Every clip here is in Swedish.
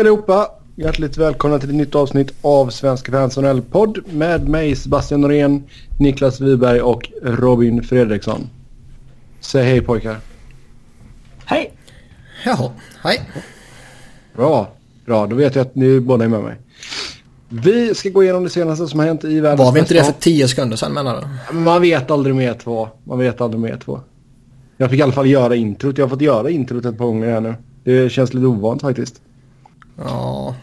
Hej allihopa! Hjärtligt välkomna till ett nytt avsnitt av Svenska fans podd med mig Sebastian Norén, Niklas Wiberg och Robin Fredriksson. Säg hej pojkar. Hej! Jaha, hej. Bra, bra. Då vet jag att ni båda är med mig. Vi ska gå igenom det senaste som har hänt i världens Var vi inte det för tio sekunder sedan menar du? Man vet aldrig med två. Man vet aldrig med två. Jag fick i alla fall göra introt. Jag har fått göra introt ett par gånger här nu. Det känns lite ovant faktiskt. Ja.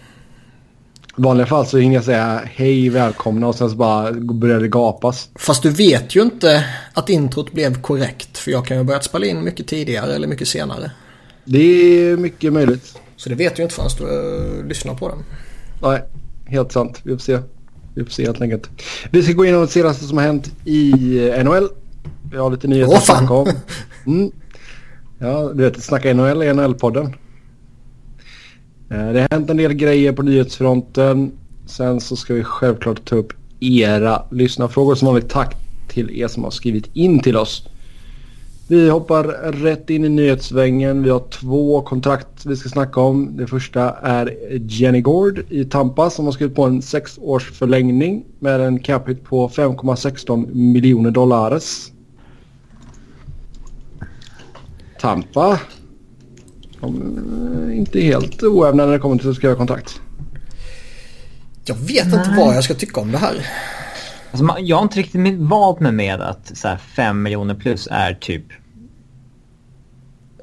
I vanliga fall så hinner jag säga hej, välkomna och sen så bara börjar det gapas. Fast du vet ju inte att introt blev korrekt. För jag kan ju ha börjat spela in mycket tidigare eller mycket senare. Det är mycket möjligt. Så det vet du inte förrän du uh, lyssnar på den. Nej, helt sant. Vi får se. Vi får se helt enkelt. Vi ska gå igenom det senaste som har hänt i NHL. Vi har lite nyheter snacka om. Mm. Ja, du vet, snacka NHL i NHL-podden. Eh, det har hänt en del grejer på nyhetsfronten. Sen så ska vi självklart ta upp era lyssnarfrågor. Som vanligt tack till er som har skrivit in till oss. Vi hoppar rätt in i nyhetssvängen. Vi har två kontrakt vi ska snacka om. Det första är Jenny Gord i Tampa som har skrivit på en sex års förlängning med en cap hit på 5,16 miljoner dollares. Tampa. De är inte helt oävna när det kommer till att skriva kontrakt. Jag vet Nej. inte vad jag ska tycka om det här. Alltså, jag har inte riktigt valt mig med att så här, 5 miljoner plus är typ...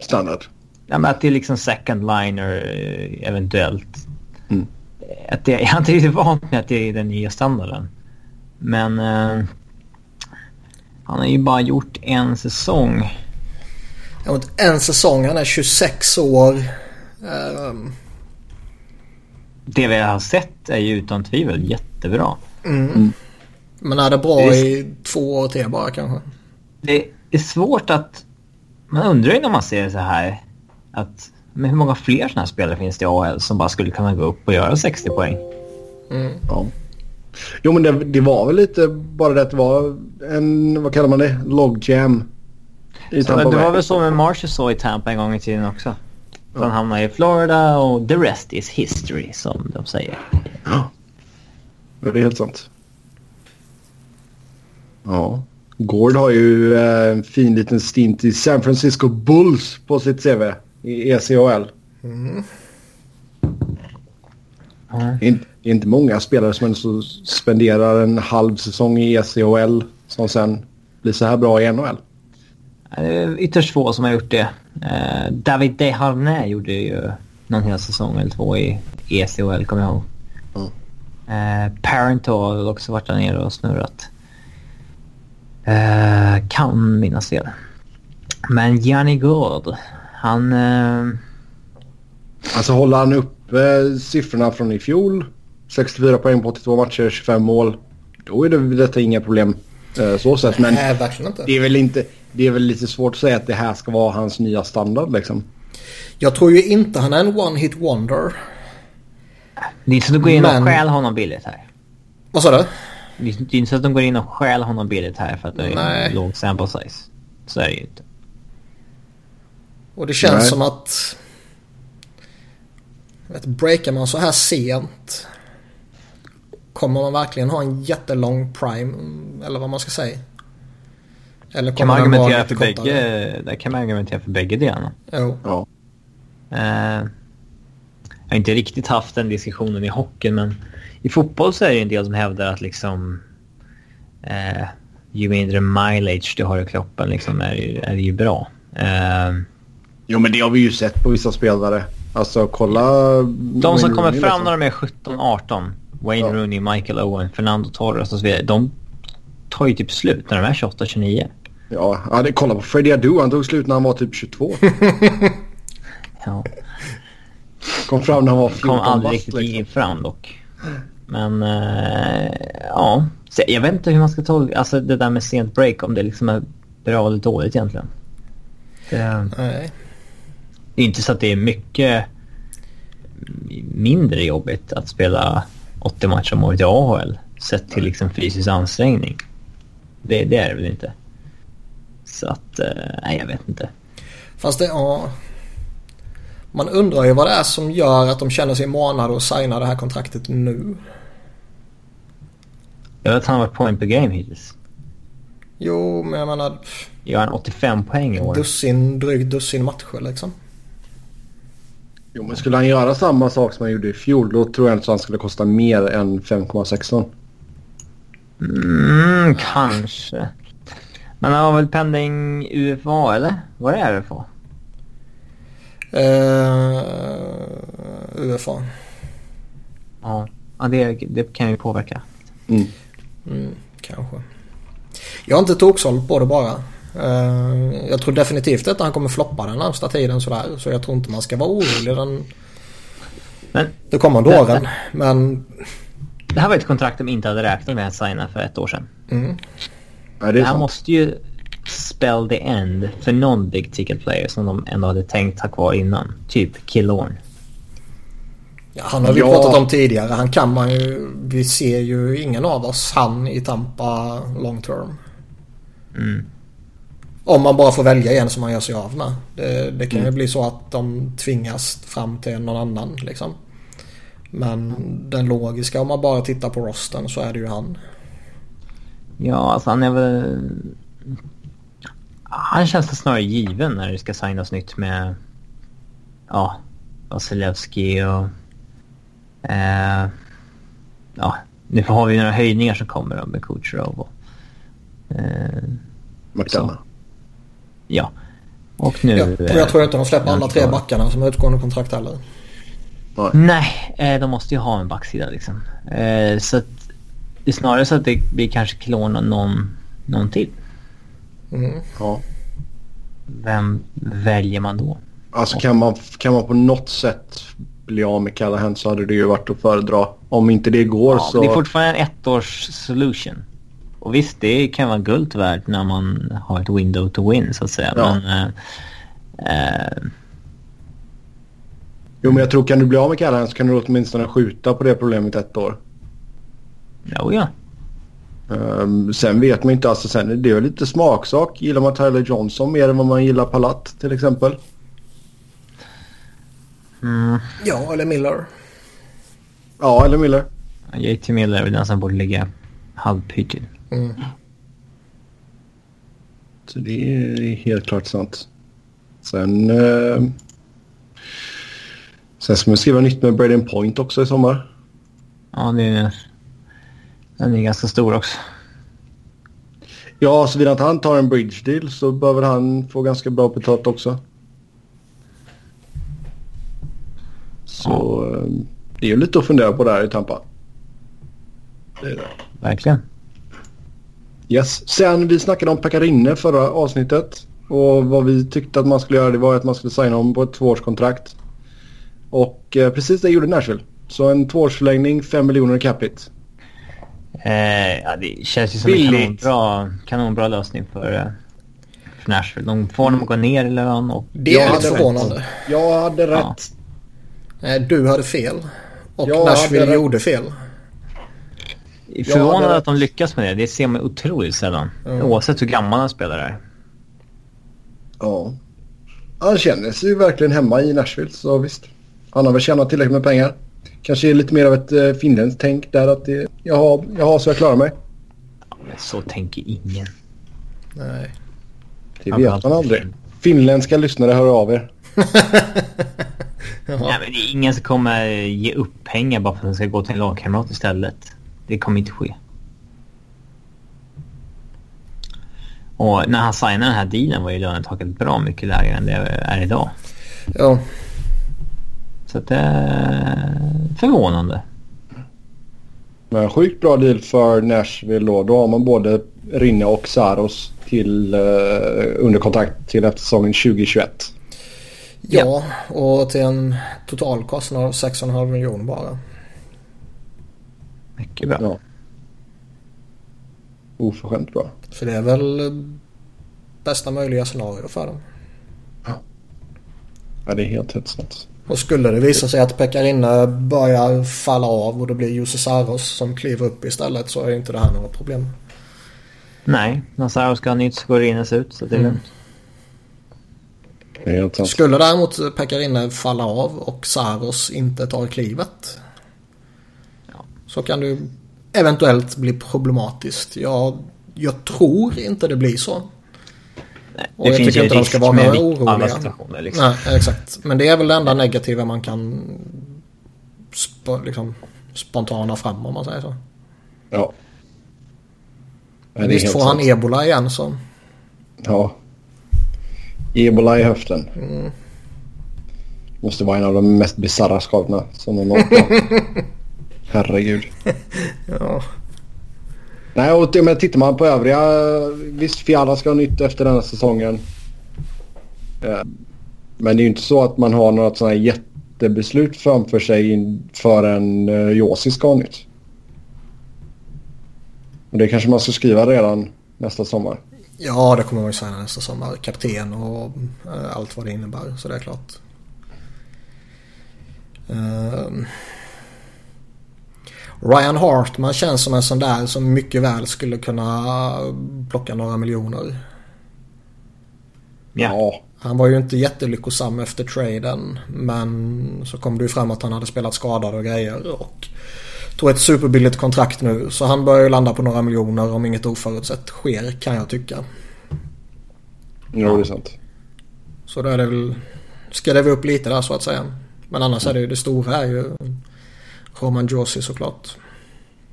Standard. Ja, men att det är liksom second liner eh, eventuellt. Mm. Att det, jag har inte riktigt vant mig att det är den nya standarden. Men... Uh, han har ju bara gjort en säsong. Ja, en säsong. Han är 26 år. Um... Det vi har sett är ju utan tvivel jättebra. Mm. Mm. Men är det bra det är... i två år till bara kanske? Det är svårt att... Man undrar ju när man ser så här att... Men hur många fler sådana här spelare finns det i AHL som bara skulle kunna gå upp och göra 60 poäng? Mm. Ja. Jo men det, det, var väl lite bara det att det var en, vad kallar man det, logjam så det var väl så med Marshall så i Tampa en gång i tiden också. Ja. Han hamnade i Florida och the rest is history som de säger. Ja, det är helt sant. Ja. Gord har ju eh, en fin liten stint i San Francisco Bulls på sitt CV i ECHL. Mm. Mm. Det, är inte, många spelare som spenderar en halv säsong i ECHL som sen blir så här bra i NHL. Det är ytterst få som har gjort det. Eh, David Desharnais gjorde ju någon hel säsong eller två i ECHL, kommer jag ihåg. Mm. Parent har också varit där nere och snurrat. Eh, kan minnas fel. Men Gianni Gård, han... Alltså håller han uppe siffrorna från i fjol, 64 poäng på 82 matcher, 25 mål, då är det detta inga problem så sett. Men Nej, verkligen inte. Det är väl inte det är väl lite svårt att säga att det här ska vara hans nya standard liksom. Jag tror ju inte han är en one-hit wonder. Det är inte så att de går in Men... och stjäl honom billigt här. Vad sa du? Det är inte så att de går in och stjäl honom billigt här för att det är Nej. en låg sample size. Så är det ju inte. Och det känns Nej. som att... Vet, breakar man så här sent. Kommer man verkligen ha en jättelång prime? Eller vad man ska säga. Eller kan man argumentera för bägge, där kan man argumentera för bägge delarna. Jo. Ja. Uh, jag har inte riktigt haft den diskussionen i hockeyn men i fotboll så är det en del som hävdar att liksom uh, ju mindre mileage du har i kroppen liksom är, är det ju bra. Uh, jo men det har vi ju sett på vissa spelare. Alltså kolla... De som kommer fram liksom. när de är 17-18. Wayne ja. Rooney, Michael Owen, Fernando Torres och så vidare. De tar ju typ slut när de är 28-29. Ja, ja det, kolla på Freddie Adu. Han tog slut när han var typ 22. ja. Kom fram när han var 14 Kom aldrig riktigt liksom. fram dock. Men äh, ja, Så jag vet inte hur man ska tolka alltså det där med sent break om det liksom är bra eller dåligt egentligen. Det, Nej. det är inte så att det är mycket mindre jobbigt att spela 80 matcher om året i AHL sett till liksom fysisk ansträngning. Det, det är det väl inte. Så att, eh, nej jag vet inte. Fast det, ja. Man undrar ju vad det är som gör att de känner sig manade att signa det här kontraktet nu. Jag vet att han har varit point per game hittills. Jo, men jag menar... Gör han 85 poäng i år? Dussin, drygt dussin matcher liksom. Jo, men skulle han göra samma sak som han gjorde i fjol då tror jag inte att han skulle kosta mer än 5,16. Mm, kanske. Men han har väl pending UFA eller? Vad är UFA? Uh, UFA. Ja, ja det, det kan ju påverka. Mm. Mm, kanske. Jag har inte toksåld på det bara. Uh, jag tror definitivt att han kommer floppa den närmsta tiden sådär. Så jag tror inte man ska vara orolig den, Men, de kommande åren. Men... Det här var ett kontrakt de inte hade räknat med att signa för ett år sedan. Mm. Ja, det Det är här sant. måste ju spell the end för någon big ticket player som de ändå hade tänkt ha kvar innan. Typ Killorn. Ja, han har vi Ja. pratat om tidigare. Han kan man ju... Vi ser ju ingen av oss han i Tampa long term. Mm. Om man bara får välja en som man gör sig av med. Det, det kan ju Mm. bli så att de tvingas fram till någon annan liksom. Men den logiska om man bara tittar på rosten så är det ju han. Ja, alltså han är väl... Han känns det snarare given när det ska signas nytt med... Ja, Vasilevski och... Eh, ja, nu har vi några höjningar som kommer då med Kucherov och... Eh, McDonough. ja. Och nu... Ja, och jag tror inte de släpper eh, alla tre backarna som har utgående kontrakt heller. Nej, eh, de måste ju ha en backsida liksom. Eh, så att det är snarare så att det blir kanske klon och någon, någon till. Mm. Ja. Vem väljer man då? Alltså kan man, kan man på något sätt bli av med Callahan så hade det ju varit att föredra. Om inte det går Ja, så... det är fortfarande en ettårs solution. Och visst, det kan vara guld värt när man har ett window to win så att säga. Ja. Men... Eh, eh, Jo men jag tror kan du bli av med Callahan så kan du åtminstone skjuta på det problemet ett år. Jo, ja. Ehm, sen vet man inte, alltså sen det är lite smaksak. Gillar man Tyler Johnson mer än vad man gillar Palat till exempel? Mm. Ja, eller Miller. Ja, eller Miller. JT Miller är väl den som borde ligga halvpyrt till. Mm. Så det är helt klart sant. Sen... Eh, sen ska man skriva nytt med Braden Point också i sommar. Ja, det är... Den är ganska stor också. Ja, såvida inte han tar en bridge deal så väl han få ganska bra betalt också. Så eh, det är ju lite att fundera på där i Tampa. Det är det. Verkligen. Yes. Sen vi snackade om Pekarinne förra avsnittet. Och vad vi tyckte att man skulle göra det var att man skulle signa om på ett tvåårskontrakt. Och eh, precis det gjorde Nashville. Så en tvåårsförlängning, 5 miljoner i capita. Eh, ja, det känns ju som en Billigt. kanonbra, kanonbra lösning för, eh, för Nashville. De får honom att gå ner i lön och... Det är hade lite förvånande. Jag hade Ja. rätt. Nej, Du hade fel. Och Jag Nashville hade gjorde fel. Förvånad det- att de lyckas med det. Det ser man otroligt sällan. Mm. Oavsett hur gammal en spelare är. Ja. Han känner sig ju verkligen hemma i Nashville så visst. Han har väl tjänat tillräckligt med pengar. Kanske är lite mer av ett eh, finländskt tänk där att det, jag, har, jag har så jag klarar mig. Men så tänker ingen. Nej. Det vet man aldrig. Finländska lyssnare hör av er. Jaha. Nej, men det är ingen som kommer ge upp pengar bara för att de ska gå till en lagkamrat istället. Det kommer inte ske. Och när han signade den här dealen var ju lönetaket bra mycket lägre än det är idag. Ja. Så det är förvånande. Men sjukt bra deal för Nashville då. Då har man både Rinne och Saros till, eh, under kontrakt till efter säsongen 2021. Ja, och till en total kostnad av 6,5 miljoner bara. Mycket bra. Ja. Oförskämt bra. Så det är väl eh, bästa möjliga scenario för dem. Ja, det är helt hetsat. Och skulle det visa sig att Pekarinne börjar falla av och det blir Jussi Saros som kliver upp istället så är inte det här något problem. Nej, Nassaro ska ha nytt så går Rines ut så det är Mm. lugnt. Skulle däremot Pekarinne falla av och Saros inte tar klivet. Så kan det eventuellt bli problematiskt. Jag, jag tror inte det blir så. Nej, Och jag tycker inte de ska vara några oroliga. situationer. Liksom. Nej, exakt. Men det är väl det enda negativa man kan sp- liksom, spontana fram om man säger så. Ja. Är Visst får han sant. ebola igen så. Ja. Ebola i höften. Mm. Måste vara en av de mest bisarra skadorna som någon har. Herregud. Ja. Nej, och men tittar man på övriga. Visst, Fiala ska ha nytt efter den här säsongen. Eh, men det är ju inte så att man har något sådant här jättebeslut framför sig förrän eh, Josi ska ha nytt. Och det kanske man ska skriva redan nästa sommar. ja, det kommer man ju säga nästa sommar. Kapten och eh, allt vad det innebär. Så det är klart. Um. Ryan Hartman känns som en sån där som mycket väl skulle kunna plocka några miljoner. Ja. Han var ju inte jättelyckosam efter traden. Men så kom det ju fram att han hade spelat skadad och grejer. Och tog ett superbilligt kontrakt nu. Så han börjar ju landa på några miljoner om inget oförutsett sker kan jag tycka. Jo, det är sant. Så då är det väl... Ska det väl upp lite där så att säga. Men annars är det ju det stora är ju Roman Josi såklart.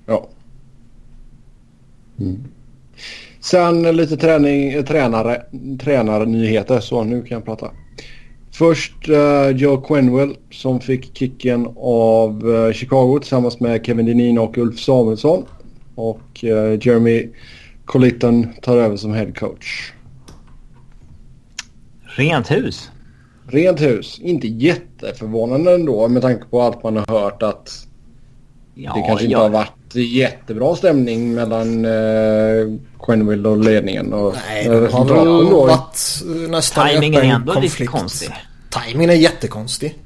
Ja. Mm. Sen lite träning, eh, tränare, tränarnyheter. Så nu kan jag prata. Först uh, Joe Quenwell som fick kicken av eh, Chicago tillsammans med Kevin Denin och Ulf Samuelsson. Och eh, Jeremy Colliton tar över som head coach. Rent hus. Rent hus. Inte jätteförvånande ändå med tanke på allt man har hört att Ja, det kanske inte ja. har varit jättebra stämning mellan uh, Quenville och ledningen. Och, Nej, eh, det har väl varit nästan Timingen är ändå lite konflikt. konstig. Timingen är jättekonstig.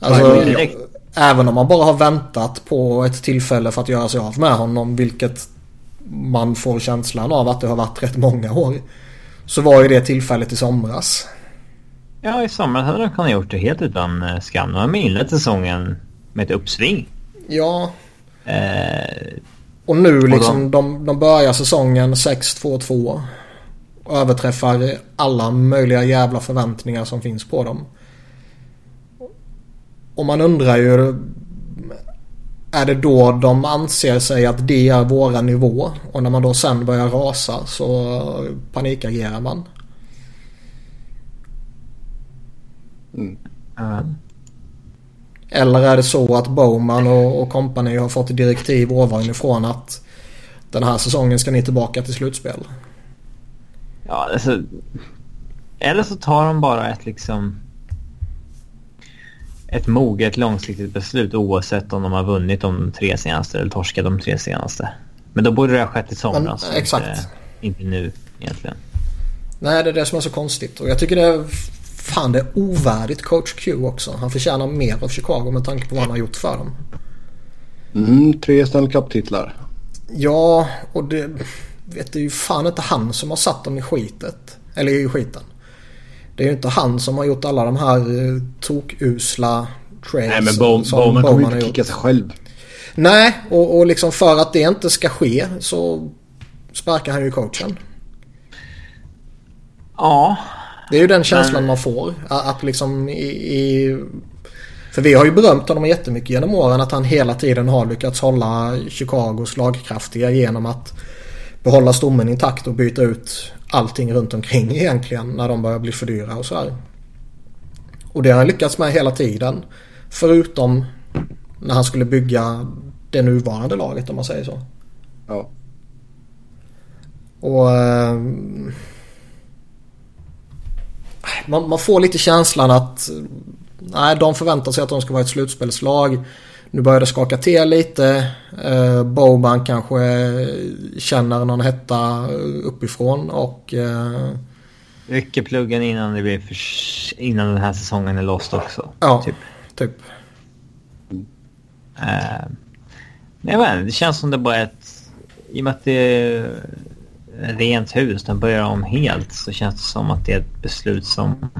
Alltså, är direkt. även om man bara har väntat på ett tillfälle för att göra sig av med honom, vilket man får känslan av att det har varit rätt många år. Så var ju det tillfället i somras. Ja, i somras hade de kunnat gjort det helt utan eh, skam. De har inlett säsongen med ett uppsving. Ja, Eh, och nu Och liksom de, de börjar säsongen 6-2-2. Och överträffar alla möjliga jävla förväntningar som finns på dem. Och man undrar ju Är det då de anser sig att det är våra nivå och när man då sen börjar rasa så panikagerar man. eh, Eller är det så att Bowman och, och company har fått direktiv ovanifrån att den här säsongen ska ni tillbaka till slutspel. ja, alltså, eller så tar de bara ett liksom ett moget långsiktigt beslut oavsett om de har vunnit de tre senaste eller torskat de tre senaste. Men då borde det ha skett i somras. Men, exakt. Inte, inte nu egentligen. Nej, det är det som är så konstigt. Och jag tycker det är... Fan, det är ovärdigt coach Q också. Han förtjänar mer av Chicago med tanke på vad han har gjort för dem. Mm, tre Stanley Cup-titlar. Ja, och det... Vet du, ju fan inte han som har satt dem i skitet. Eller i skiten. Det är ju inte han som har gjort alla de här eh, tokusla trades Nej, men Bow- som Bowman kommer ju inte kicka sig själv. Nej, och, och liksom för att det inte ska ske så sparkar han ju coachen. Ja, Det är ju den känslan man får. Att att liksom i, i... För vi har ju berömt honom jättemycket genom åren att han hela tiden har lyckats hålla Chicago slagkraftiga genom att behålla stommen intakt och byta ut allting runt omkring egentligen när de börjar bli för dyra och så här. Och det har han lyckats med hela tiden. Förutom när han skulle bygga det nuvarande laget om man säger så. Ja. Och... man, man får lite känslan att... Nej, de förväntar sig att de ska vara ett slutspelslag. Nu börjar det skaka till lite. Uh, Boban kanske känner någon hetta uppifrån och... eh, rycker pluggen innan, det blir för, innan den här säsongen är lost också. ja, Typ. typ. Eh, men vet inte, det känns som det bara är ett... I och med att det rent hus, den börjar om helt, så känns det som att det är ett beslut som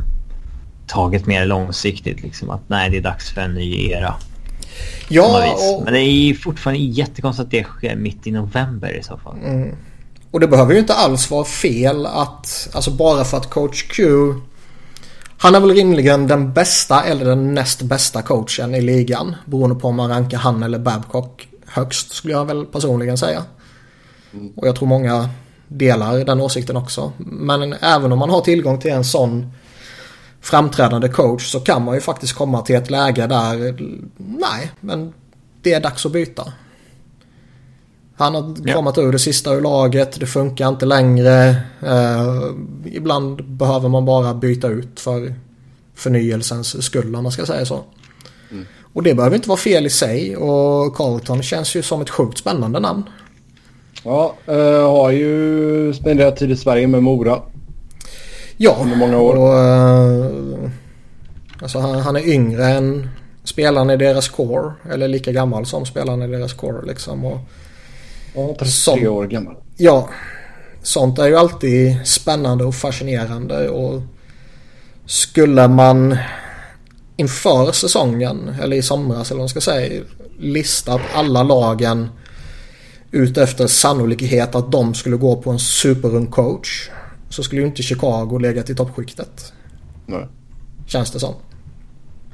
tagit mer långsiktigt. Liksom, att nej, det är dags för en ny era. Ja, och... Men det är fortfarande jättekonstigt att det sker mitt i november i så fall. Mm. Och det behöver ju inte alls vara fel att, alltså bara för att coach Q han är väl rimligen den bästa eller den näst bästa coachen i ligan. Beroende på om man rankar han eller Babcock högst skulle jag väl personligen säga. Och jag tror många delar den åsikten också. Men även om man har tillgång till en sån framträdande coach så kan man ju faktiskt komma till ett läge där nej, men det är dags att byta. Han har ja. kommit ur det sista ur laget, det funkar inte längre. Eh, ibland behöver man bara byta ut för förnyelsens skull om man ska säga så. Mm. Och det behöver inte vara fel i sig och Carlton känns ju som ett sjukt spännande namn. Ja, uh, har ju spenderat tid i Sverige med Mora. Ja, under många år. Och, uh, alltså han, han, är yngre än spelaren i deras core. Eller lika gammal som spelaren i deras core liksom. Och, ja, 33 år gammal. Ja, sånt är ju alltid spännande och fascinerande. Och skulle man inför säsongen, eller i somras eller vad man ska säga, listat alla lagen ut efter sannolikhet att de skulle gå på en superung coach. Så skulle ju inte Chicago legat i toppskiktet. Nej. Känns det som.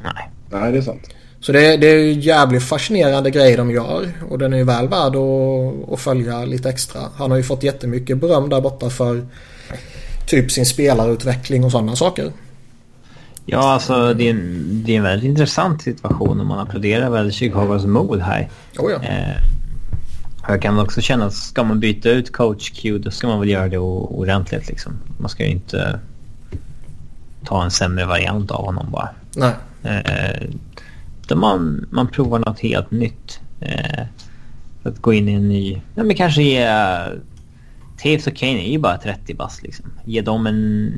Nej. Nej, det är sant. Så det, det är ju jävligt fascinerande grej de gör. Och den är ju väl värd att, att följa lite extra. Han har ju fått jättemycket beröm där borta för typ sin spelarutveckling och sådana saker. Ja, alltså det är, en, det är en väldigt intressant situation och man applåderar väl Chicagos mod här. Oh ja. eh, jag kan också känna att ska man byta ut coach Q då ska man väl göra det ordentligt liksom. Man ska ju inte ta en sämre variant av honom bara. Nej. Eh, då man, man provar något helt nytt. Eh, att gå in i en ny... Ja, men kanske ge... Taves och Kane är ju bara 30 bast liksom. Ge dem en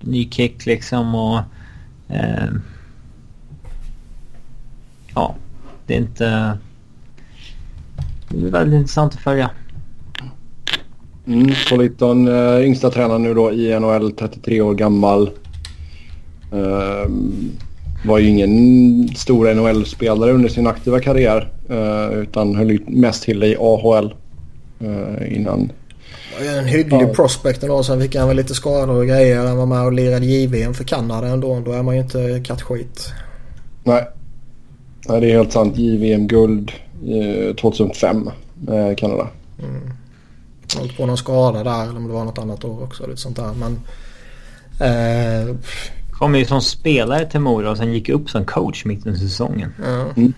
ny kick liksom och... Eh, ja, det är inte... Det är väldigt intressant att följa. Mm, Politon, uh, yngsta tränaren nu då i NHL, 33 år gammal. Uh, var ju ingen stor NHL-spelare under sin aktiva karriär. Uh, utan höll mest till i AHL uh, innan. En hygglig ja. prospect ändå. Sen fick han väl lite skador och grejer. Han var med och lirade JVM för Kanada ändå. Då är man ju inte kattskit. Nej. Nej, det är helt sant. JVM-guld 2005 med Kanada. Mm. Hållit på någon skada där eller om det var något annat år också. Lite sånt där. Men, eh... Kom ju som spelare till Mora och sen gick upp som coach mitt under säsongen. Ja. Mm.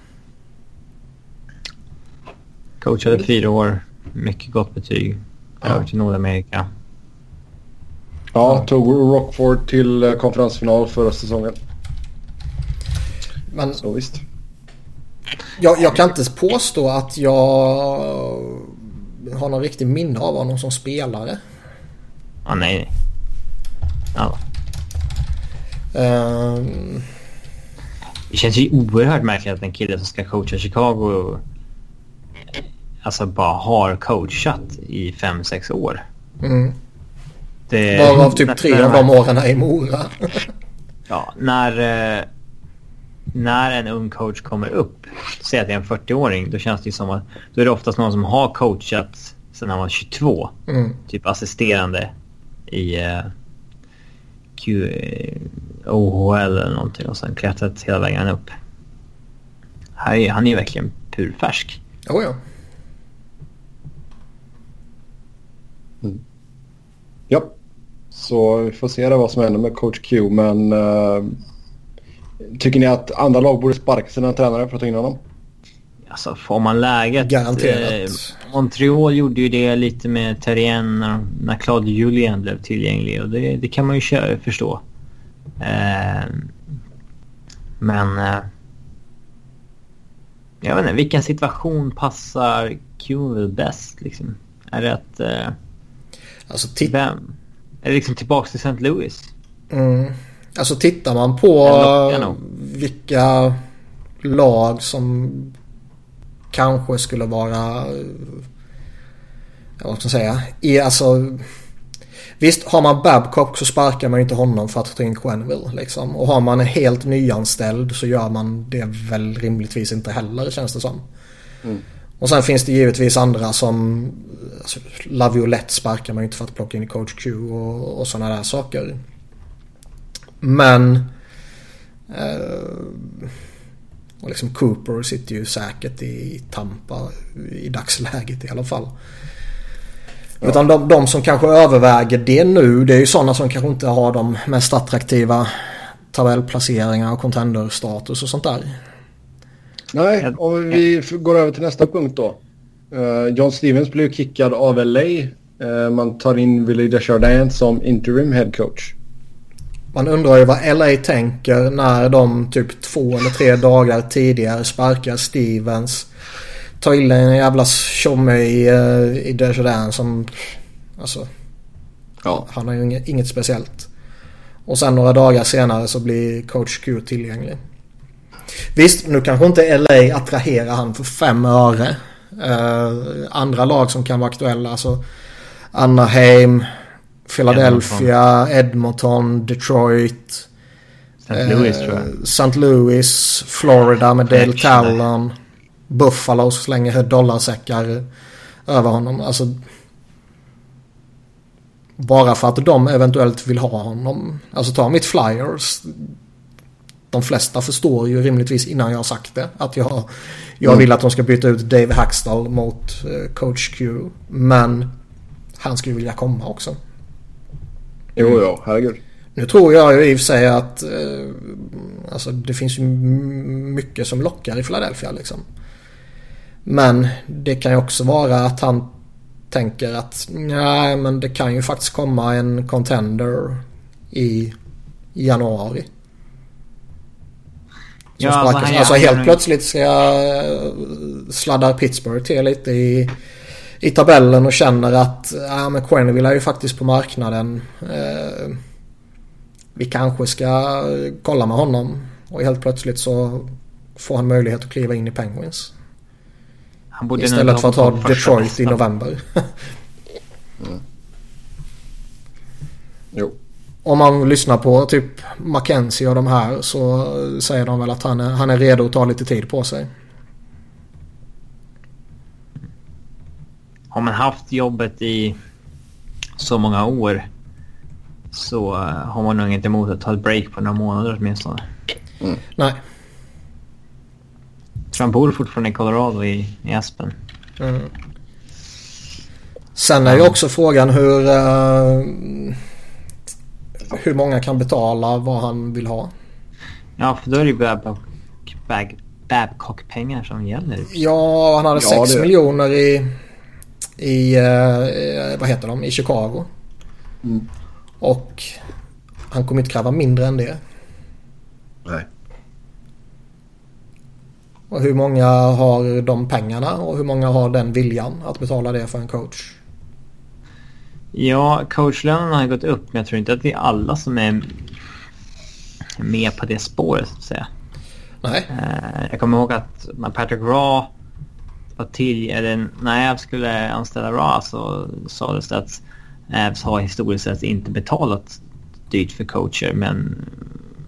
Coachade fyra år. Mycket gott betyg. Över till Nordamerika. Ja, tog Rockford till eh, konferensfinal förra säsongen. Men så visst. Jag, jag kan inte påstå att jag har någon riktig minne av honom som spelare. Ah, nej. Ja. Um... Det känns ju oerhört märkligt att en kille som ska coacha Chicago alltså bara har coachat i fem sex år. Mm. Det, Varav typ tre av de åren är i Mora. ja, när, eh, när en ung coach kommer upp, säg att det är en 40-åring, då känns det ju som att då är det oftast någon som har coachat sedan han var 22. Mm. Typ assisterande i uh, Q, uh, OHL eller någonting och sen klättrat hela vägen upp. Här är, han är ju verkligen purfärsk. Oh ja. Mm. Ja, så vi får se vad som händer med coach Q. Men uh, tycker ni att andra lag borde sparka sina tränare för att ta in honom? Alltså får man läget. Garanterat. Eh, Montreal gjorde ju det lite med Terrien när, när Claude Julien blev tillgänglig och det, det kan man ju köra, förstå. Eh, men... Eh, jag vet inte, vilken situation passar Q bäst liksom? Är det att... Eh, Alltså Vem? Är det liksom tillbaka till St. Louis? Mm. Alltså tittar man på vilka lag som kanske skulle vara... Vad ska man säga? I, alltså, Visst, har man Babcock så sparkar man inte honom för att ta in Quenville. Liksom. Och har man en helt nyanställd så gör man det väl rimligtvis inte heller känns det som. Mm. Och sen finns det givetvis andra som alltså, Laviolette sparkar man inte för att plocka in i coach Q och, och sådana där saker. Men eh, och liksom Cooper sitter ju säkert i Tampa i dagsläget i alla fall. Ja. Utan de, de, som kanske överväger det nu det är ju sådana som kanske inte har de mest attraktiva tabellplaceringar och contenderstatus och sånt där. Nej, om vi går över till nästa punkt då. Uh, John Stevens blev kickad av LA. Eh, man tar in Willie Desjardins som interim head coach. Man undrar ju vad LA tänker när de typ två eller tre dagar tidigare sparkar Stevens. Tar in en jävla tjomme i, uh, i Desjardins som... Alltså... Ja. Han har ju inget, inget speciellt. Och sen några dagar senare så blir coach Q tillgänglig. Visst, nu kanske inte LA attraherar han för fem öre. Uh, andra lag som kan vara aktuella, alltså Anaheim, Philadelphia, Edmonton, Edmonton Detroit. St. Louis uh, tror jag. St. Louis, Florida med Dale Talon. Buffalo slänger dollarsäckar över honom. Alltså, bara för att de eventuellt vill ha honom. Alltså ta mitt Flyers de flesta förstår ju rimligtvis innan jag har sagt det att jag, jag mm. vill att de ska byta ut Dave Hackstall mot uh, coach Q. Men han skulle vilja komma också. Jo, ja, herregud. Nu tror jag ju i och för sig att uh, alltså det finns ju mycket som lockar i Philadelphia liksom. Men det kan ju också vara att han tänker att nej men det kan ju faktiskt komma en contender i januari. Som ja, sparkas. Alltså, alltså helt plötsligt ska jag eh, sladda Pittsburgh till lite i, i tabellen och känner att ja, men Quenneville är ju faktiskt på marknaden. Eh, vi kanske ska kolla med honom. Och helt plötsligt så får han möjlighet att kliva in i Penguins. Istället för att ha Detroit i november. mm. Jo om man lyssnar på typ Mackenzie och de här så säger de väl att han är, han är redo att ta lite tid på sig. Har man haft jobbet i så många år så eh, har man nog inte emot att ta ett break på några månader åtminstone. Mm. Nej. Så han bor fortfarande i Colorado i, i Aspen. Mm. Sen är ju också frågan hur... Uh, hur många kan betala vad han vill ha. Ja, för då är det ju Babcock, Babcock-pengar som gäller. Ja, han hade ja, 6 det... miljoner i, i eh, vad heter de, i Chicago. Mm. Och han kommer inte kräva mindre än det. Nej. Och hur många har de pengarna och hur många har den viljan att betala det för en coach? Ja, coachlönen har gått upp men jag tror inte att det är alla som är med på det spåret så att säga. Nej. Uh, jag kommer ihåg att Patrick Raw var till, eller när Avs skulle anställa Raw så sades det att Avs har historiskt sett inte betalat dyrt för coacher men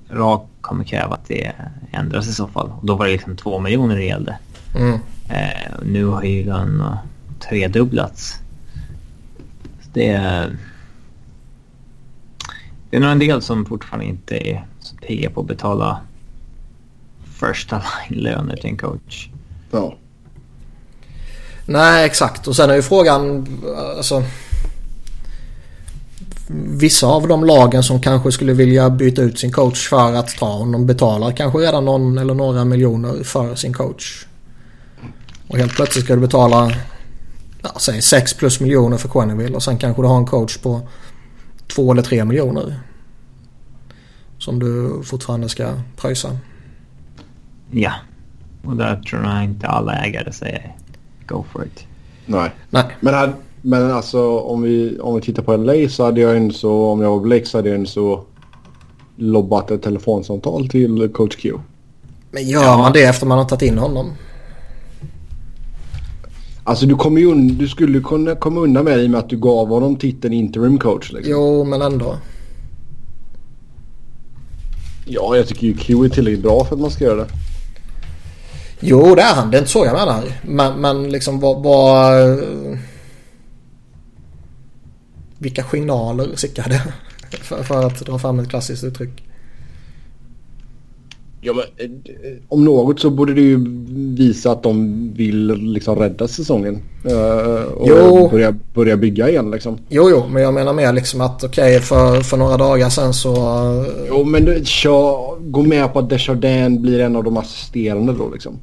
Raw kommer kräva att det ändras i så fall. Och då var det liksom två miljoner det gällde. Mm. Uh, nu har ju den tredubblats det är... Det är nog en del som fortfarande inte är så pigga på att betala första line-löner till en coach. Ja. Nej, exakt. Och sen är ju frågan... Alltså, vissa av de lagen som kanske skulle vilja byta ut sin coach för att ta honom betalar kanske redan någon eller några miljoner för sin coach. Och helt plötsligt ska du betala ja, säg 6 plus miljoner för Quenneville och sen kanske du har en coach på 2 eller 3 miljoner. Som du fortfarande ska pröjsa. Ja, och där tror jag inte alla ägare säger go for it. Nej, Nej. men, här, men alltså om vi, om vi tittar på LA så hade jag en så, om jag var Blake så hade jag en så lobbat ett telefonsamtal till coach Q. Men gör ja. man det efter man har tagit in honom? Alltså du, kommer ju du skulle kunna komma undan med det i och med att du gav honom titeln interim coach. Liksom. Jo, men ändå. Ja, jag tycker ju Q är tillräckligt bra för att man ska göra det. Jo, det är han. Det är inte så jag menar. Men, men liksom vad... vad vilka signaler skickar det? för, för att dra fram ett klassiskt uttryck. Ja, men, eh, om något så borde det ju visa att de vill liksom rädda säsongen. eh, och Jo. börja, börja bygga igen liksom. Jo, jo, men jag menar mer liksom att okej, för, för några dagar sedan så... Jo, men du, kör, gå med på att Desjardins blir en av de assisterande då liksom.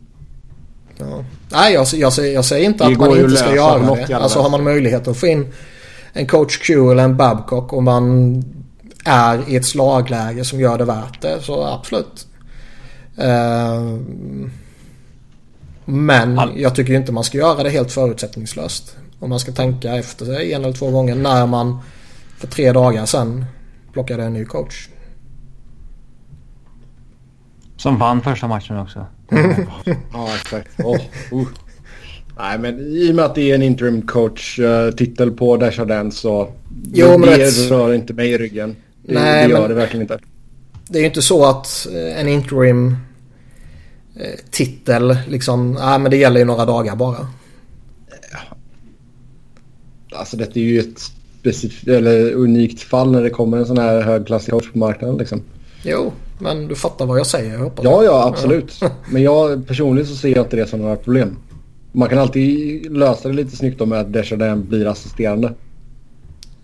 Ja. Nej, jag, jag, säger, jag säger inte Det att man inte ska göra det. Alltså har man möjlighet att få in en coach Q eller en Babcock och man är i ett slagläge som gör det värt det så absolut. Eh, men jag tycker inte man ska göra det helt förutsättningslöst. Om man ska tänka efter sig en eller två gånger när man för tre dagar sedan plockade en ny coach. Som vann första matchen också. Ja, exakt. Åh, uh. Nej, men i och med att det är en interim coach uh, titel på Desjardins så Jo, men det rätt- rör inte mig i ryggen. Det, Nej, det gör men- det verkligen inte. Det är ju inte så att eh, en interim eh, titel liksom, nej men det gäller ju några dagar bara. Alltså detta är ju ett specifikt eller unikt fall när det kommer en sån här högklassig coach på marknaden liksom. Jo, men du fattar vad jag säger jag hoppas. Ja, ja, absolut. Men jag personligen så ser jag inte det som några problem. Man kan alltid lösa det lite snyggt med att Desjardins blir assisterande.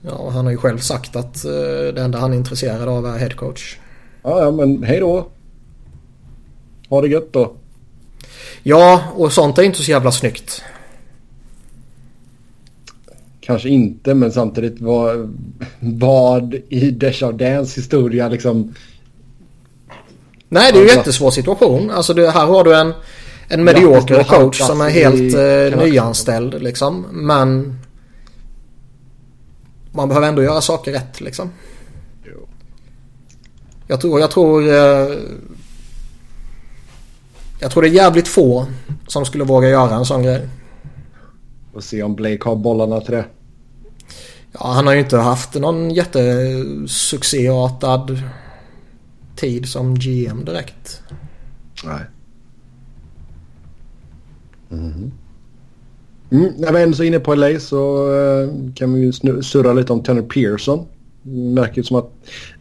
Ja, han har ju själv sagt att eh, det enda han är intresserad av är headcoach. Ja, ja, men hej då. Ha det gött då. Ja, och sånt är inte så jävla snyggt. Kanske inte, men samtidigt vad, vad i Desjardins historia liksom... Nej, det är ju en Ja, jättesvår situation. Alltså det, här har du en, en medioker coach som är helt eh, nyanställd liksom. Men man behöver ändå göra saker rätt liksom. Jag tror, jag tror... eh, Jag tror det är jävligt få som skulle våga göra en sån grej. Och se om Blake har bollarna till det. Ja, han har ju inte haft någon jättesuccéartad tid som GM direkt. Nej. Mhm. Mm, när vi ändå är inne på LA så eh, kan vi surra lite om Tanner Pearson. Märker som att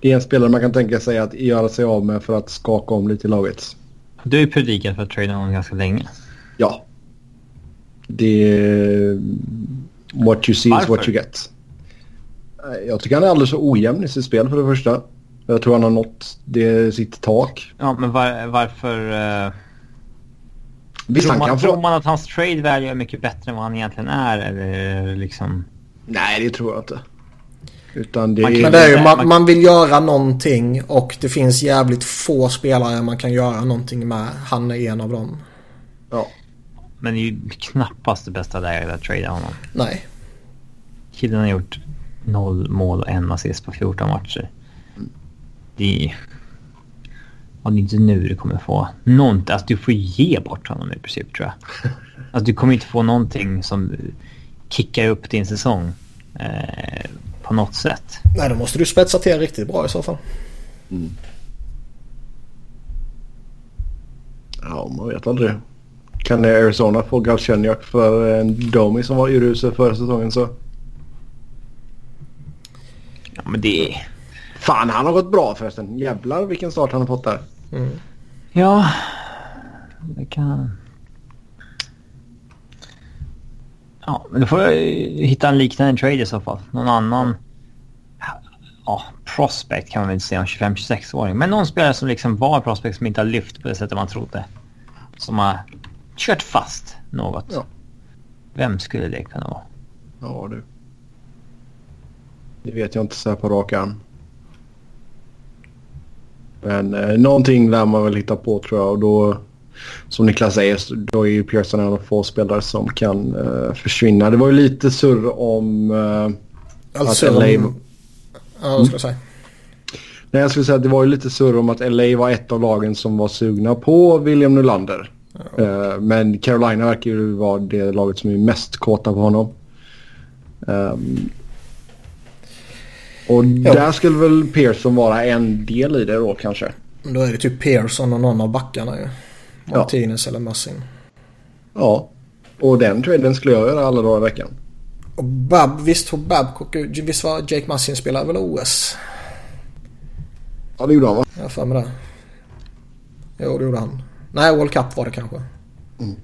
det är en spelare man kan tänka sig att göra sig av med för att skaka om lite i laget. Du har ju predikat för att trada honom ganska länge. Ja. Det är... What you see is Varför? what you get. Eh, Jag tycker han är alldeles för ojämn i sitt spel för det första. Jag tror han har nått det, sitt tak. Ja, men var, varför... Uh, Visst, tror, han man, kan tror man att hans trade value är mycket bättre än vad han egentligen är? Eller liksom... Nej, det tror jag inte. Utan det Man kan- är... Det är ju, man- man, man- man vill göra någonting och det finns jävligt få spelare man kan göra någonting med. Han är en av dem. Ja. Men det är ju knappast det bästa läget att trada honom. Nej. Killen har gjort noll mål och en assist på 14 matcher. Det. Ja, det är inte nu du kommer få någonting. Alltså du får ge bort honom i princip tror jag. Alltså du kommer inte få någonting som kickar upp din säsong. Eh, på något sätt. Nej, då måste du spetsa till riktigt bra i så fall. Ja, man vet aldrig. Kan Arizona få Galchenyuk för en Domi som var urusel förra säsongen så... Ja men det är... Fan, han har gått bra förresten. Jävlar vilken start han har fått där. Mm. Ja, det kan... Ja, men då får jag ju hitta en liknande trade i så fall. Någon annan... Ja, prospect kan man väl inte säga om 25-26-åring. Men någon spelare som liksom var prospect som inte har lyft på det sättet man trodde. Som har kört fast något. Ja. Vem skulle det kunna vara? Ja du. Det vet jag inte så här på rak arm. Men eh, någonting lär man väl hitta på tror jag och då som Niklas säger då är ju Pearson en av få spelare som kan eh, försvinna. Det var ju lite surr om... Eh, Alltså, Att LA om- Ja, vad ska jag säga? nej, jag skulle säga att det var ju lite surr om att LA var ett av lagen som var sugna på William Nylander. Ja. Uh, men Carolina verkar ju vara det laget som är mest kåta på honom. Um, och jo. där skulle väl Pearson vara en del i det då kanske. Då är det typ Pearson och någon av backarna ju. Martinez ja. eller Massin. Ja. Och den traden skulle jag göra alla dagar i veckan. Och Bab, visst tog Babcock Visst var Jake Massin spelade väl OS? Ja det gjorde han va? Jag för mig det. Jo det gjorde han. Nej World Cup var det kanske. Mm.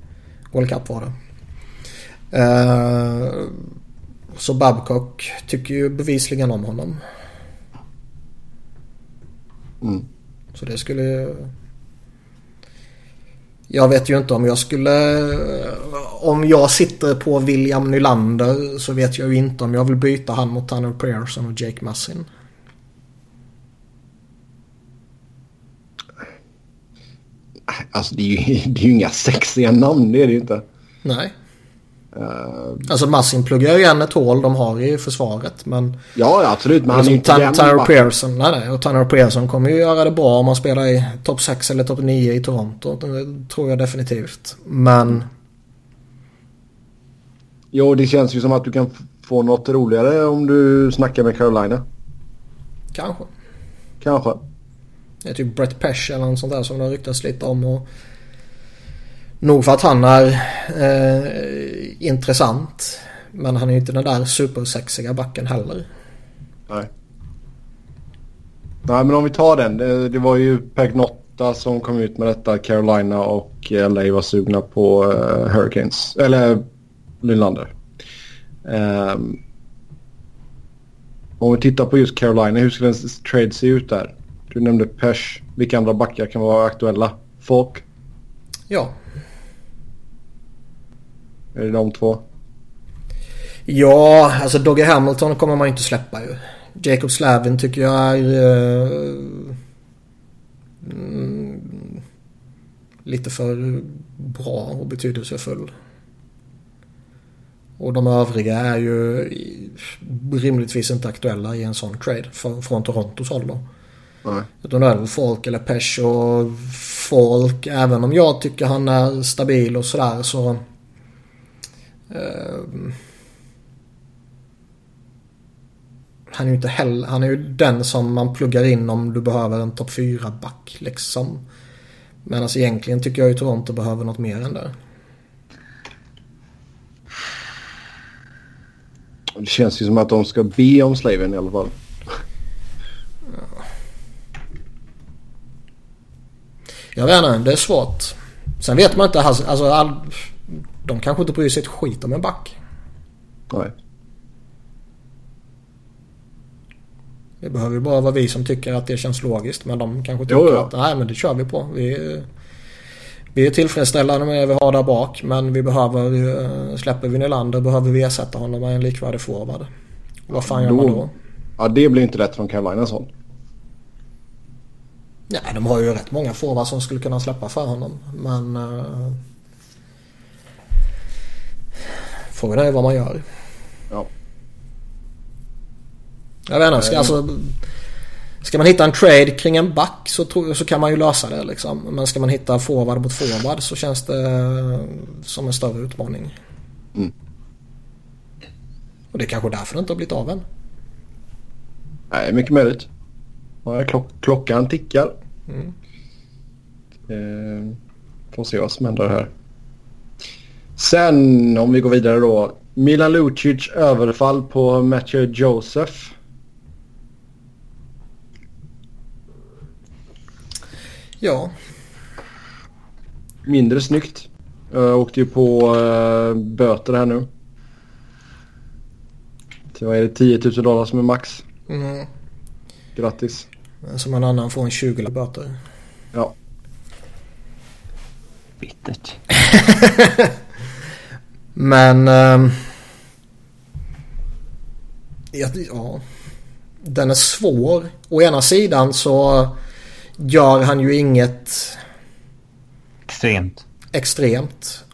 World Cup var det. Uh, så Babcock tycker ju bevisligen om honom. Mm. Så det skulle... Jag vet ju inte om jag skulle... Om jag sitter på William Nylander så vet jag ju inte om jag vill byta han mot Tanner Pearson och Jake Massin. Alltså det är, ju, det är ju inga sexiga namn, det är det ju inte. Nej. Uh, alltså Massin pluggar ju igen ett hål de har i försvaret men... Ja, absolut. Men han är ju inte Tan Tanner Pearson, nej, nej. Och Tanner Pearson kommer ju göra det bra om han spelar i topp 6 eller topp 9 i Toronto. Det tror jag definitivt. Men... Jo, det känns ju som att du kan få något roligare om du snackar med Carolina. Kanske. Kanske. Det är typ Brett Pesh eller något sånt där som det har ryktats lite om. Och nog för att han är eh, intressant. Men han är ju inte den där supersexiga backen heller. Nej. Nej men om vi tar den. Det, det var ju Pagnotta som kom ut med detta. Carolina och LA var sugna på uh, Hurricanes. Eller Nylander. Um, om vi tittar på just Carolina. Hur skulle en trade se ut där? Du nämnde Pesh. Vilka andra backar kan vara aktuella? Folk? Ja. Är det de två? Ja, alltså Dogge Hamilton kommer man inte släppa ju. Jacob Slavin tycker jag är... Uh, mm, lite för bra och betydelsefull. Och de övriga är ju rimligtvis inte aktuella i en sån trade från Torontos håll då. Nej. Utan då är det väl folk eller Pesh och folk. Även om jag tycker han är stabil och sådär så... Uh, han är ju inte heller, han är ju den som man pluggar in om du behöver en topp 4 back liksom. Men alltså egentligen tycker jag ju Toronto behöver något mer än det. Det känns ju som att de ska be om slaven i alla fall. Jag vet inte, det är svårt. Sen vet man inte, alltså, alltså all, de kanske inte bryr sig ett skit om en back. Nej. Det behöver ju bara vara vi som tycker att det känns logiskt. Men de kanske tycker jo, ja. att nej men det kör vi på. Vi, vi är tillfredsställda med det vi har där bak. Men vi behöver, eh, släpper vi Nylander behöver vi ersätta honom med en likvärdig forward. Vad fan gör man då? Ja det blir inte rätt från Carolinas håll. Ja, de har ju rätt många forwards som skulle kunna släppa för honom. Men... Uh, frågan är vad man gör. Ja. Jag vet inte, ska, alltså, ska man hitta en trade kring en back så, tro, så kan man ju lösa det liksom. Men ska man hitta forward mot forward så känns det som en större utmaning. Mm. Och det är kanske därför det inte har blivit av än. Nej, mycket möjligt. klock klockan tickar. Mm. Eh, får se vad som händer här. Sen om vi går vidare då. Milan Lucic överfall på Matthew Joseph. Ja. Mindre snyggt. Jag åkte ju på uh, böter här nu. Så vad är det 10 000 dollar som är max. Mm. Grattis. Som en annan får en 20 böter. Ja. Bittert. Men... Um, ja. Den är svår. Å ena sidan så gör han ju inget... Extremt. Extremt.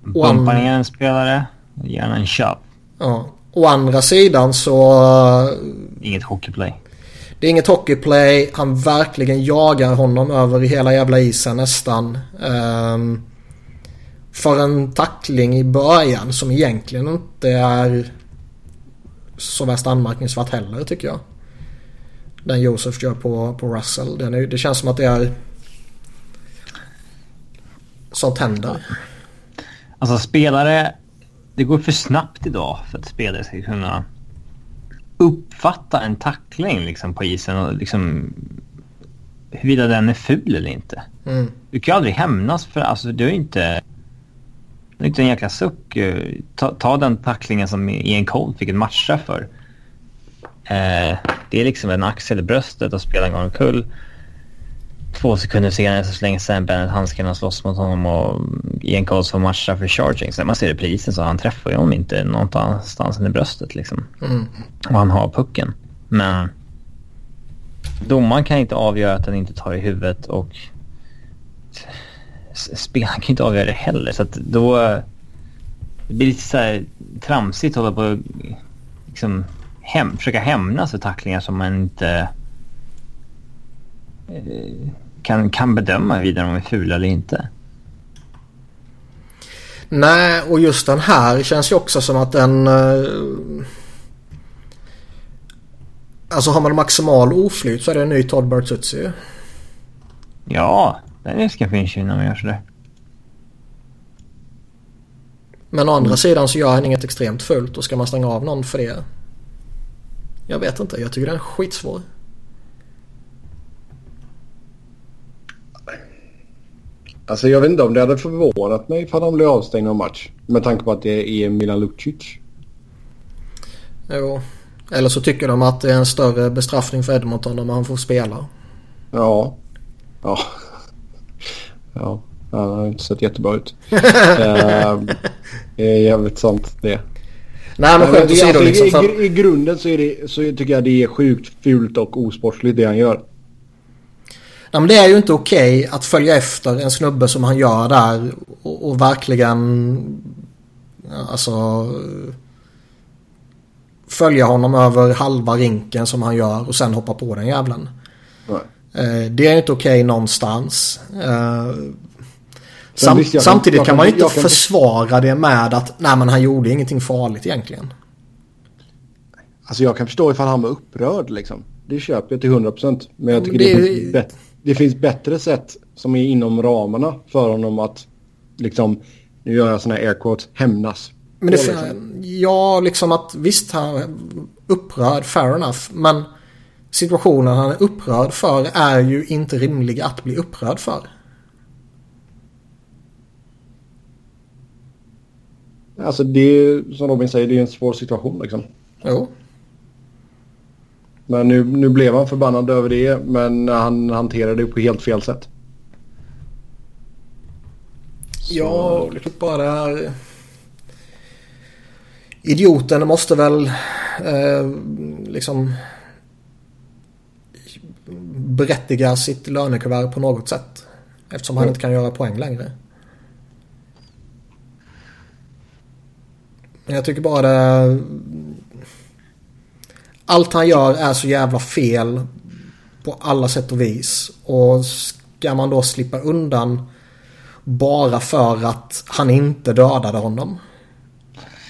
Bumpar ner en spelare, gärna en köp. Ja. Å andra sidan så... Inget hockeyplay. Det är inget hockeyplay. Han verkligen jagar honom över hela jävla isen nästan. Um, för en tackling i början som egentligen inte är så värst anmärkningsvärt heller tycker jag. Den Josef gör på, på Russell. Den är, det känns som att det är sånt händer. Alltså spelare, det går för snabbt idag för att spelare ska kunna uppfatta en tackling liksom på isen och liksom huruvida den är ful eller inte. Mm. Du kan ju aldrig hämnas för alltså du är inte... Du är inte en jäkla suck. Ta, ta den tacklingen som Ian Cole fick en matcha för. Eh, det är liksom en axel i bröstet och spelaren går omkull. Två sekunder senare så slänger Sam Bennett handskarna och slåss mot honom och Ian Cole får matcha för charging. Sen man ser reprisen så han träffar ju honom inte någonstans än i bröstet liksom. Mm. Och han har pucken. Men domaren kan inte avgöra att den inte tar i huvudet och spelaren kan inte avgöra det heller. Så att då... Det blir lite så här tramsigt att hålla på och liksom hem, försöka hämnas för tacklingar som man inte eh, kan, kan bedöma vidare om de är fula eller inte. Nej, och just den här känns ju också som att den... eh, Alltså har man maximal oflyt så är det en ny Todd Bertuzzi. Ja, den risken finns ju när man gör sådär. Men å andra sidan så gör han inget extremt fult och ska man stänga av någon för det? Jag vet inte, jag tycker den är skitsvår. Alltså jag vet inte om det hade förvånat mig ifall han blev avstängd av match. Med tanke på att det är Milan Lucic. Jo. Eller så tycker de att det är en större bestraffning för Edmonton om han får spela. Ja. Ja. Ja. Han har inte sett jättebra ut. Eh, det är jävligt sant det. Nej men skämt åsido alltså, liksom. i, För, i, I grunden så, är det, så tycker jag det är sjukt fult och osportsligt det han gör. nej, men det är ju inte okej att följa efter en snubbe som han gör där och, och verkligen... Alltså... Följa honom över halva rinken som han gör och sen hoppa på den jävlen. Nej. Eh, Det är inte okej någonstans. Eh, Sam, kan- samtidigt kan man ju inte kan- försvara det med att nej men han gjorde ingenting farligt egentligen. Alltså jag kan förstå ifall han var upprörd liksom. Det köper jag till 100%. Men jag tycker Det det, finns, bet- det finns bättre sätt som är inom ramarna för honom att liksom, nu gör jag sådana här air quotes, hämnas. Men det, liksom. ja, liksom att visst han upprörd, fair enough. Men situationen han är upprörd för är ju inte rimlig att bli upprörd för. Alltså det är som Robin säger, det är en svår situation liksom. Jo. Men nu, nu blev han förbannad över det men han hanterade det på helt fel sätt. Ja, liksom bara det här... Idioten måste väl eh, liksom berättiga sitt lönekuvert på något sätt. Eftersom han Mm. inte kan göra poäng längre. Men jag tycker bara det... Allt han gör är så jävla fel på alla sätt och vis. Och ska man då slippa undan bara för att han inte dödade honom.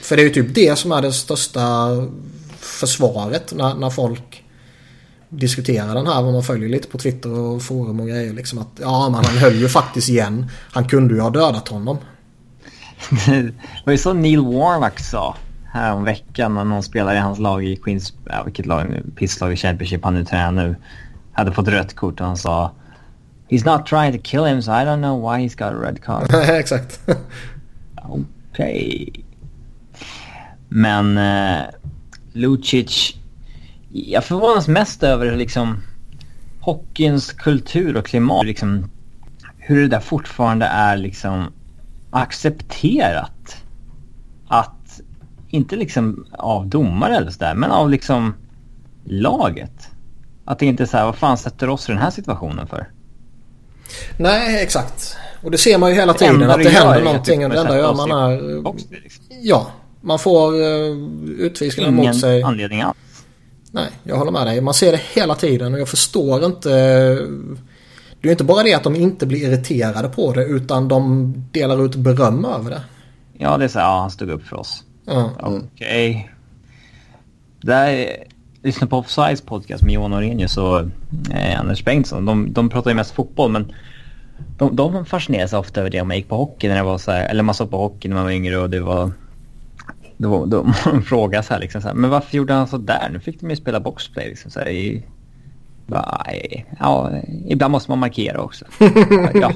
För det är ju typ det som är det största försvaret när, när folk diskuterar den här. Vad man följer lite på Twitter och forum och grejer. Liksom att ja men han höll ju faktiskt igen. Han kunde ju ha dödat honom. det var ju så Neil Warnock sa här om veckan när någon spelare i hans lag i Queens, ja, vilket lag nu, pisslag i Championship han nu tränar nu, hade fått rött kort och han sa He's not trying to kill him so I don't know why he's got a red card. Exakt. Okej. Men eh, Lucic, jag förvånas mest över liksom hockeyns kultur och klimat. Liksom, hur det där fortfarande är liksom accepterat. Att, inte liksom av domare eller sådär, men av liksom laget. Att det inte är så här, vad fan sätter oss i den här situationen för? Nej exakt. Och det ser man ju hela tiden att det gör händer att någonting. Och det enda gör man är... boxen, liksom. Ja. Man får uh, utvisningar Ingen mot sig. anledning alls. Nej, jag håller med dig. Man ser det hela tiden och jag förstår inte. Det är inte bara det att de inte blir irriterade på det utan de delar ut beröm över det. Ja, det är så här, ja, han stod upp för oss. Ja. Okej. Okay. Där, på Offsides podcast med Johan Orenius och eh, Anders Bengtsson. De, de pratar ju mest fotboll men de, de fascineras ofta över det om man gick på hockey när det var så här, eller man såg på hockey när man var yngre och det var då, då man frågar så här liksom så här, men varför gjorde han så där? Nu fick de ju spela boxplay liksom så här, i, bara, ja, ibland måste man markera också. ja,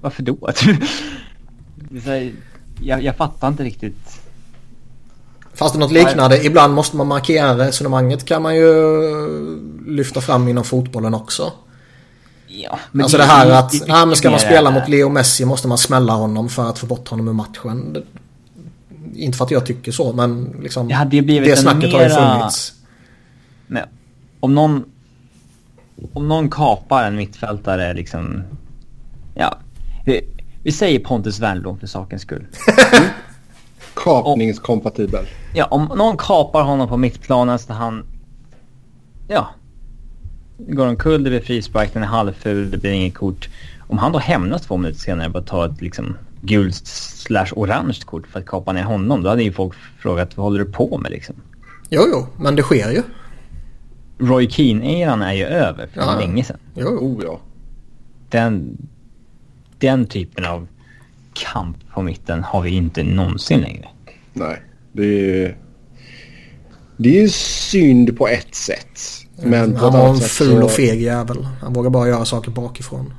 varför då? här, jag, jag fattar inte riktigt. Fast det något liknande. Ibland måste man markera resonemanget kan man ju lyfta fram inom fotbollen också. Ja, alltså det, det här att, nej men ska man spela mot Leo Messi måste man smälla honom för att få bort honom ur matchen. Inte för att jag tycker så men liksom. Det hade ju blivit det snacket mera... har ju funnits. Men om någon om någon kapar en mittfältare liksom... Ja. Vi, vi säger Pontus Wernbloom för sakens skull. Kapningskompatibel. Ja, om någon kapar honom på mittplanen så han... Ja. Går omkull, det blir frispark, den är halvful, det blir inget kort. Om han då hämnas två minuter senare på att ta ett liksom gult slash orange kort för att kapa ner honom. Då hade ju folk frågat vad håller du på med liksom? Jo, jo, men det sker ju. Roy Keane-eran är ju över för Ja. länge sedan. Jo, jo. Oh ja. Den, den typen av kamp på mitten har vi inte någonsin längre. Nej. Det är, det är synd på ett sätt. Men på han var en ful och feg jävel. Han vågar bara göra saker bakifrån.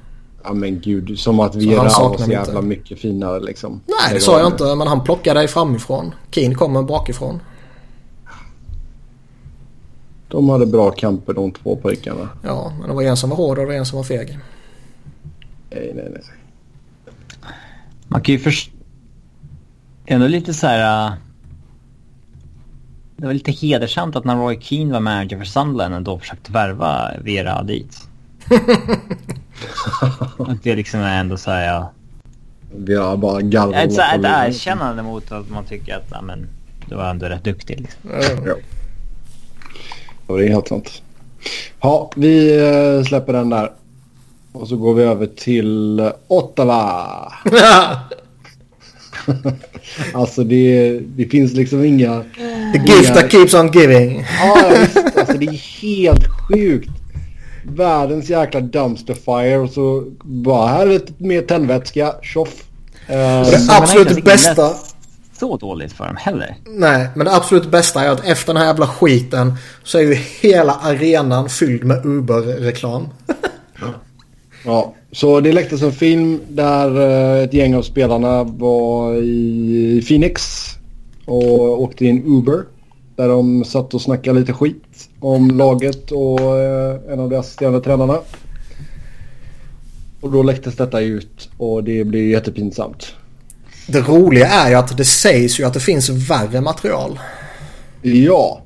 Ja men gud, som att är saknar så jävla inte. mycket finare liksom. Nej, det sa jag inte. Men han plockar dig framifrån. Keen kommer bakifrån. De hade bra kamper de två pojkarna. Ja, men det var en som var hård och det var en som var feg. Nej, nej, nej. Man kan ju först... Det är ändå lite så här... äh, Det var lite hedersamt att när Roy Keane var manager för Sunderland ändå försökte värva Vera dit. Och det liksom är ändå så här... Ja, Vi har bara garvat ett, så ett erkännande mot att man tycker att ja, men, du var ändå rätt duktig. Liksom. Ja. Ja, det är helt sant. Ja, vi eh, släpper den där. Och så går vi över till Ottawa. alltså det, det finns liksom inga... The gift that keeps on giving. Ja, visst. Alltså det är helt sjukt. Världens jäkla dumpster fire och så bara här är lite mer tändvätska. Tjoff. Eh, det absolut bästa- Så dåligt för dem heller. Nej, men det absolut bästa är att efter den här jävla skiten så är ju hela arenan fylld med Uber-reklam. Ja, så det läcktes en film där eh, ett gäng av spelarna var i Phoenix och åkte i en Uber. Där de satt och snackade lite skit om laget och eh, en av de assisterande tränarna. Och då läcktes detta ut och det blev jättepinsamt. Det roliga är ju att det sägs ju att det finns värre material. Ja,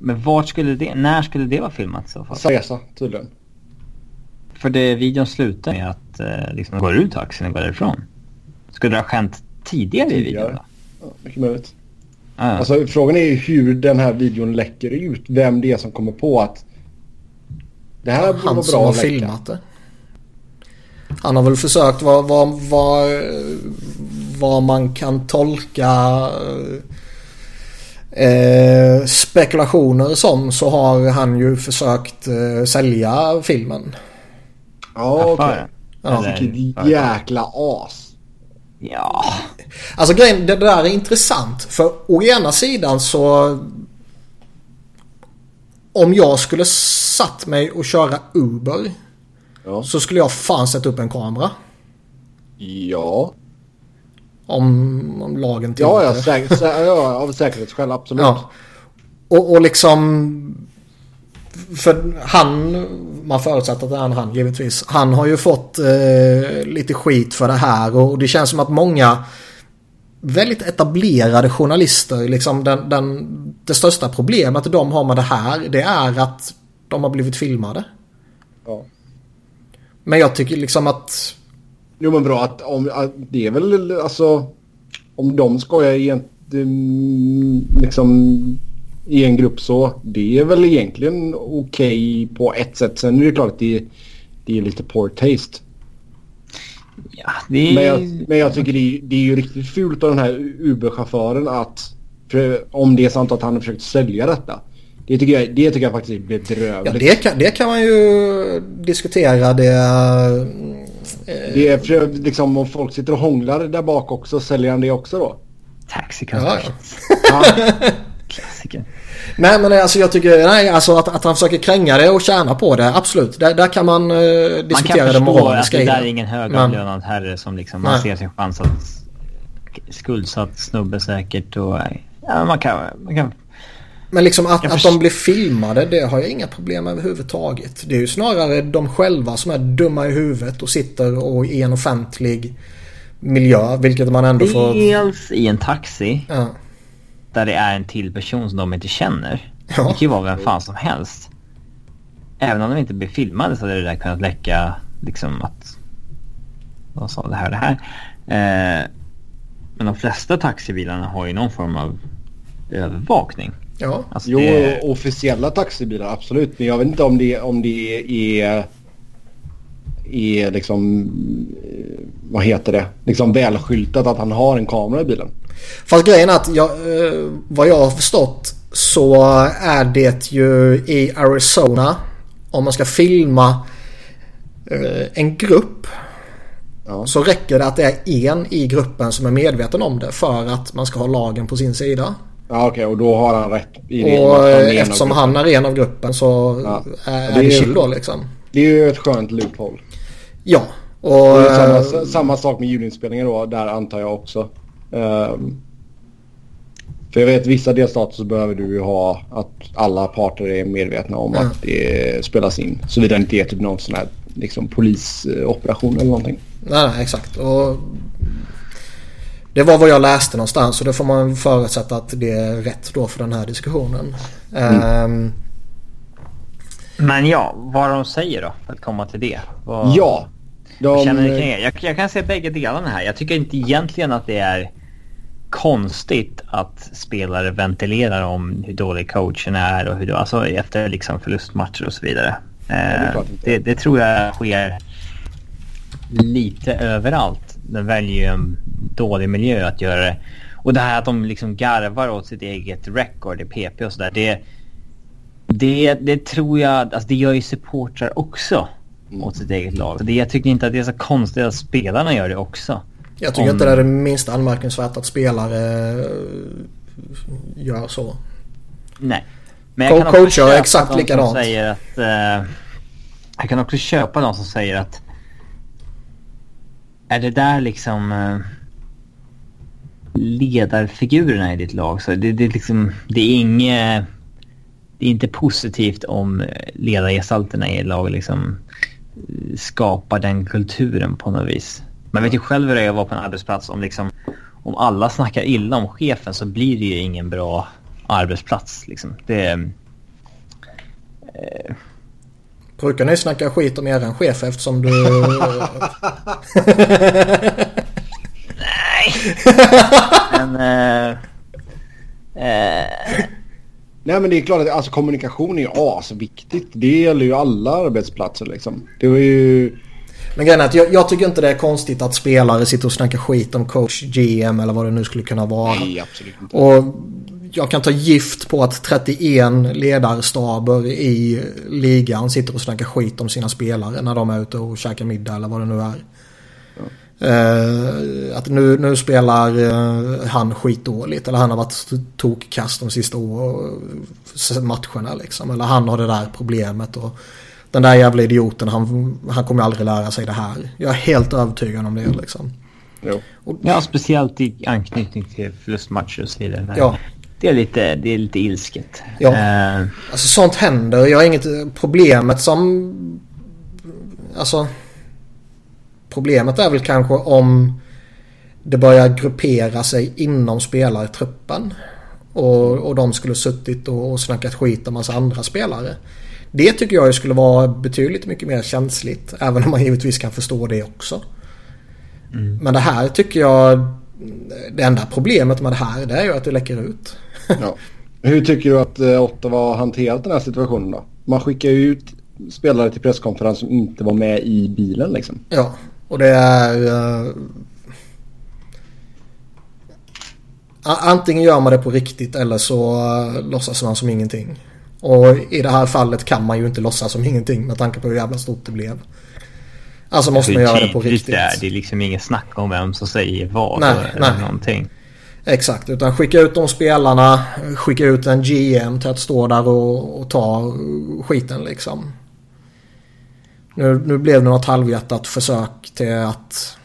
Men vart skulle det... När skulle det vara filmat i så fall? resa tydligen. För det videon slutar med att eh, liksom går ut taxin och går därifrån. Skulle det ha hänt tidigare, i videon då? Ja, mycket möjligt. Ah, Alltså frågan är ju hur den här videon läcker ut. Vem det är som kommer på att det här borde Han vara som bra har att läcka. filmat det. Han har väl försökt vad, vad, vad, vad man kan tolka eh, spekulationer som så har han ju försökt eh, sälja filmen. Ja, okej. affären. Ja. Vilket jäkla as. Ja. Alltså grejen, det där är intressant. För å ena sidan så... Om jag skulle satt mig och köra Uber Ja. så skulle jag fan sätta upp en kamera. Ja. Om, om lagen Ja, ja, tillåter. säk- sä- ja, av säkerhetsskäl absolut. Ja. Och, och liksom... För han, man förutsätter att det är en han givetvis. Han har ju fått eh, lite skit för det här och det känns som att många väldigt etablerade journalister, liksom den, den, det största problemet de har med det här det är att de har blivit filmade. Ja. Men jag tycker liksom att Jo men bra att om, att det är väl alltså om de skojar egentligen liksom i en grupp så det är väl egentligen okej på ett sätt. Sen är det klart att det det är lite poor taste. Ja, det. Men jag, men jag tycker det är, det är ju riktigt fult av den här Uber-chauffören att för, om det är sant att han har försökt sälja detta. Det tycker jag, det tycker jag faktiskt är bedrövligt. Ja, det kan, det kan man ju diskutera. Det, eh, Det är för, liksom om folk sitter och hånglar där bak också, säljer han det också då? Taxi Ja, conversions. Ja. Nej men alltså jag tycker, nej alltså att, att han försöker kränga det och tjäna på det, absolut. Där, där kan man eh, Man diskutera kan det förstå att moraliska det där är ingen högavlönad herre som liksom, man Nej. ser sin chans att skuldsatt snubbe säkert och ja, man kan, man kan Men liksom att, att de blir filmade, det har jag inga problem med överhuvudtaget. Det är ju snarare de själva som är dumma i huvudet och sitter och i en offentlig miljö, vilket man ändå får... Dels i en taxi Ja. Där det är en till person som de inte känner. Ja. Det kan ju vara vem fan som helst. Även om de inte blir filmade så hade det där kunnat läcka liksom att de sa det här och det här. Eh, men de flesta taxibilarna har ju någon form av övervakning. Ja. Alltså jo, det, officiella taxibilar absolut. Men jag vet inte om det, om det är, är liksom, eh, vad heter det, liksom välskyltat att han har en kamera i bilen. Fast grejen är att jag, eh, vad jag har förstått så är det ju i Arizona om man ska filma eh, en grupp Ja. så räcker det att det är en i gruppen som är medveten om det för att man ska ha lagen på sin sida. Ja okej och då har han rätt i det. Och han eftersom han är en av gruppen så Ja. är, Det är det chill då liksom. Det är ju ett skönt loophole. Ja. Och, Och är eh, samma, samma sak med ljudinspelningar då, där antar jag också. Ehm, för jag vet vissa delstater så behöver du ju ha att alla parter är medvetna om Ja. att det spelas in. Såvida det inte är typ någon sån här liksom, polisoperation eller någonting. Nej, nej, exakt. Och det var vad jag läste någonstans och det får man förutsätta att det är rätt då för den här diskussionen. Ehm, men ja, vad de säger då för att komma till det? Vad, Ja! De, känner? Jag, jag kan se bägge delarna här. Jag tycker inte egentligen att det är konstigt att spelare ventilerar om hur dålig coachen är och hur alltså efter liksom förlustmatcher och så vidare. är Eh, klart inte. det, det tror jag sker lite överallt. Den väljer ju en dålig miljö att göra det. Och det här att de liksom garvar åt sitt eget record i PP och sådär. Det, det, det tror jag, alltså det gör ju supportrar också Mm. åt sitt eget lag. Så det, jag tycker inte att det är så konstigt att spelarna gör det också. Jag tycker Om- inte det är det minsta anmärkningsvärt att spelare eh, gör så. Nej. Men Co- jag kan också köpa exakt likadant. som säger att... Eh, jag kan också köpa de som säger att... Är det där liksom... Eh, ledarfigurerna i ditt lag så det, det, är liksom, det är inget... Det är inte positivt om ledargestalterna i ett lag liksom eh, skapar den kulturen på något vis. Man vet ju själv hur det är att vara på en arbetsplats om liksom om alla snackar illa om chefen så blir det ju ingen bra arbetsplats liksom. Det, eh, Brukar ni snacka skit om eran chef eftersom du... men... Eh, eh, Nej men det är klart att alltså, kommunikation är ju asviktigt. Det gäller ju alla arbetsplatser liksom. Det var ju... Men grejen är att jag, jag tycker inte det är konstigt att spelare sitter och snackar skit om coach, GM eller vad det nu skulle kunna vara. Nej absolut inte. Och jag kan ta gift på att 31 ledarstaber i ligan sitter och snackar skit om sina spelare när de är ute och käkar middag eller vad det nu är. Eh, att nu, nu spelar eh, han skitdåligt eller han har varit tokkast de sista år, matcherna liksom. Eller han har det där problemet och den där jävla idioten han, han kommer aldrig lära sig det här. Jag är helt övertygad om det liksom. Jo. ja, speciellt i anknytning till förlustmatcher och så vidare. Ja. Det är lite, det är lite ilsket. Ja. Eh, Alltså sånt händer. Jag har inget problemet som... Alltså... Problemet är väl kanske om det börjar gruppera sig inom spelartruppen. Och, och de skulle suttit och, och snackat skit om massa andra spelare. Det tycker jag skulle vara betydligt mycket mer känsligt. Även om man givetvis kan förstå det också. Men det här tycker jag... Det enda problemet med det här det är ju att det läcker ut. Ja. Hur tycker du att eh, Ottawa har hanterat den här situationen då? Man skickar ju ut spelare till presskonferens som inte var med i bilen liksom. Ja, och det är... Uh, antingen gör man det på riktigt eller så uh, låtsas man som ingenting. Och i det här fallet kan man ju inte låtsas som ingenting med tanke på hur jävla stort det blev. Alltså måste man göra det på riktigt. Det är, det är liksom inget snack om vem som säger vad nej, eller nej. någonting. Exakt, utan skicka ut de spelarna, skicka ut en GM till att stå där och, och ta skiten liksom. Nu, nu blev det något halvhjärtat försök till att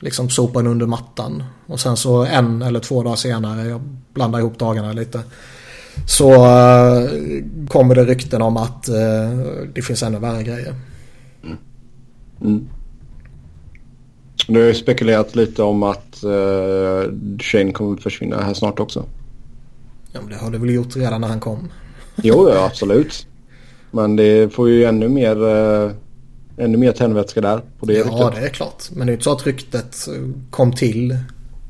liksom sopa den under mattan. Och sen så en eller två dagar senare, jag blandar ihop dagarna lite. Så uh, kommer det rykten om att uh, det finns ännu värre grejer. Mm. Mm. Det har ju spekulerat lite om att uh, Shane kommer försvinna här snart också. Ja men det har det väl gjort redan när han kom. Jo, ja, absolut. Men det får ju ännu mer, uh, ännu mer tändvätska där på det Ja, ryktet. det är klart. Men det är inte så att ryktet kom till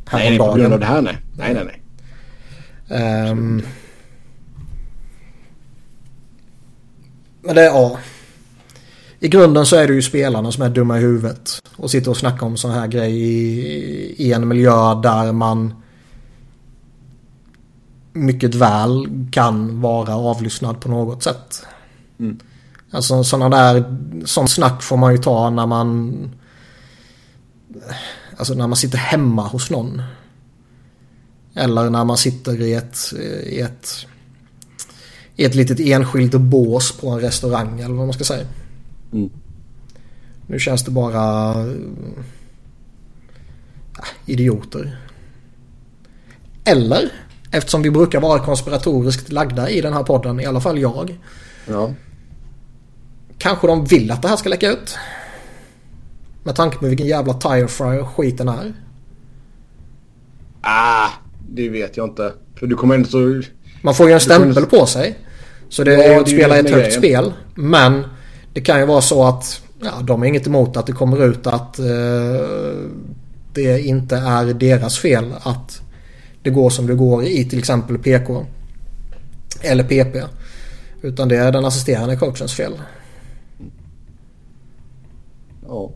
häromdagen. Nej, på grund av det här nej. Nej, nej, nej. Um, men det är ja. I grunden så är det ju spelarna som är dumma i huvudet. Och sitter och snackar om sån här grej i, i en miljö där man mycket väl kan vara avlyssnad på något sätt. Mm. Alltså sådana där, sån snack får man ju ta när man Alltså när man sitter hemma hos någon. Eller när man sitter i ett, i ett, i ett litet enskilt bås på en restaurang eller vad man ska säga. Mm. Nu känns det bara ja, idioter. Eller, eftersom vi brukar vara konspiratoriskt lagda i den här podden, i alla fall jag. Ja. Kanske de vill att det här ska läcka ut. Med tanke på vilken jävla tire fryer skiten är. Ah, det vet jag inte. För du kommer inte så... Man får ju en stämpel på sig. Så det är att spela ett högt spel. Men det kan ju vara så att ja, de har inget emot att det kommer ut att eh, det inte är deras fel att det går som det går i till exempel PK. Eller PP. Utan det är den assisterande coachens fel. Ja.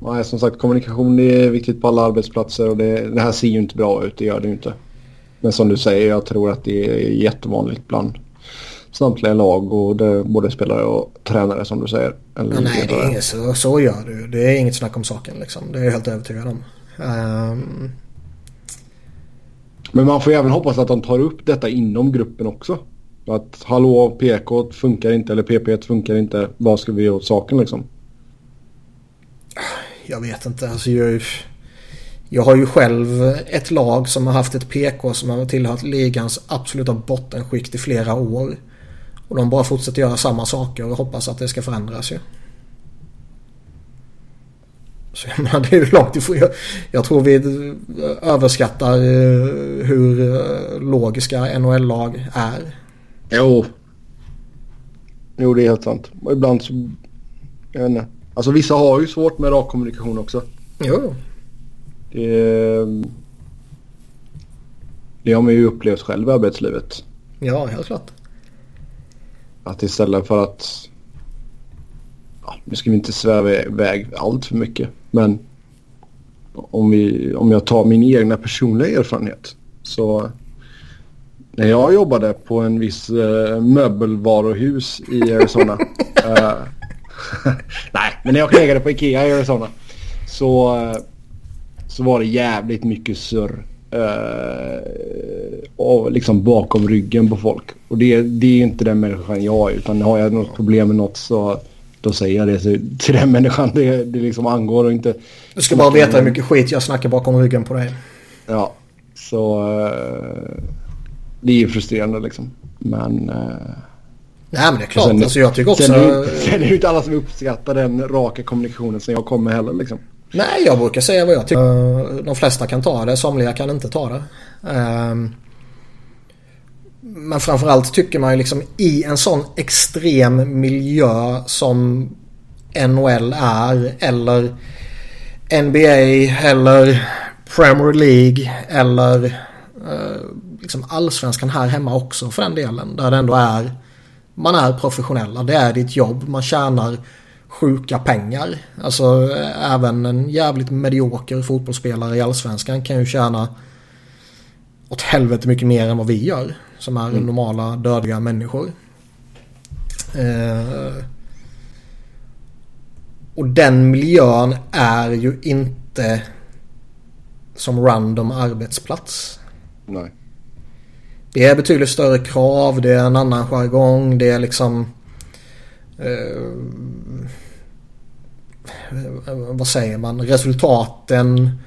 Nej, som sagt kommunikation är viktigt på alla arbetsplatser och det, det här ser ju inte bra ut, det gör det ju inte. Men som du säger, jag tror att det är jättevanligt bland samtliga lag och det, både spelare och tränare som du säger. Eller nej, det är så, så gör du. Det är inget snack om saken liksom. Det är jag helt övertygad om. Um... Men man får ju även hoppas att de tar upp detta inom gruppen också. Att hallå PK funkar inte eller PP funkar inte. Vad ska vi göra åt saken liksom? Jag vet inte. Alltså, jag, jag har ju själv ett lag som har haft ett PK som har tillhört ligans absoluta bottenskikt i flera år. Och de bara fortsätter göra samma saker och hoppas att det ska förändras ju. Så jag menar, det är ju långt ifrån. Jag, jag tror vi överskattar eh, hur eh, logiska NHL-lag är. Jo. Jo, det är helt sant. Och ibland så... Jag vet inte. Alltså vissa har ju svårt med rak kommunikation också. Jo. Det, det har man ju upplevt själv i arbetslivet. Ja, helt klart. Att istället för att... Ja, nu ska vi inte sväva iväg allt för mycket. Men om, vi, om jag tar min egna personliga erfarenhet. Så när jag jobbade på en viss uh, möbelvaruhus i Arizona. uh, nej, men när jag knegade på Ikea i Arizona. Så, uh, så var det jävligt mycket surr. Uh, liksom bakom ryggen på folk. Och det, det är inte den människan jag är. Utan har jag något problem med något så då säger jag det till den människan det, det liksom angår och inte... Du ska bara veta hur mycket skit jag snackar bakom ryggen på dig. Ja, så... Uh, det är ju frustrerande liksom. Men... Uh, Nej men det är klart. Sen, alltså, jag tycker också... Sen är det ju inte alla som uppskattar den raka kommunikationen som jag kommer heller liksom. Nej, jag brukar säga vad jag tycker. Eh, de flesta kan ta det, somliga kan inte ta det. Ehm, men framförallt tycker man ju liksom i en sån extrem miljö som NHL är eller NBA eller Premier League eller eh, liksom allsvenskan här hemma också för den delen. Där det ändå är man är professionella. Det är ditt jobb. Man tjänar sjuka pengar. Alltså även en jävligt medioker fotbollsspelare i allsvenskan kan ju tjäna åt helvete mycket mer än vad vi gör. Som är mm. normala dödliga människor. Eh, och den miljön är ju inte som random arbetsplats. Nej. Det är betydligt större krav, det är en annan jargong, det är liksom... Eh, vad säger man? Resultaten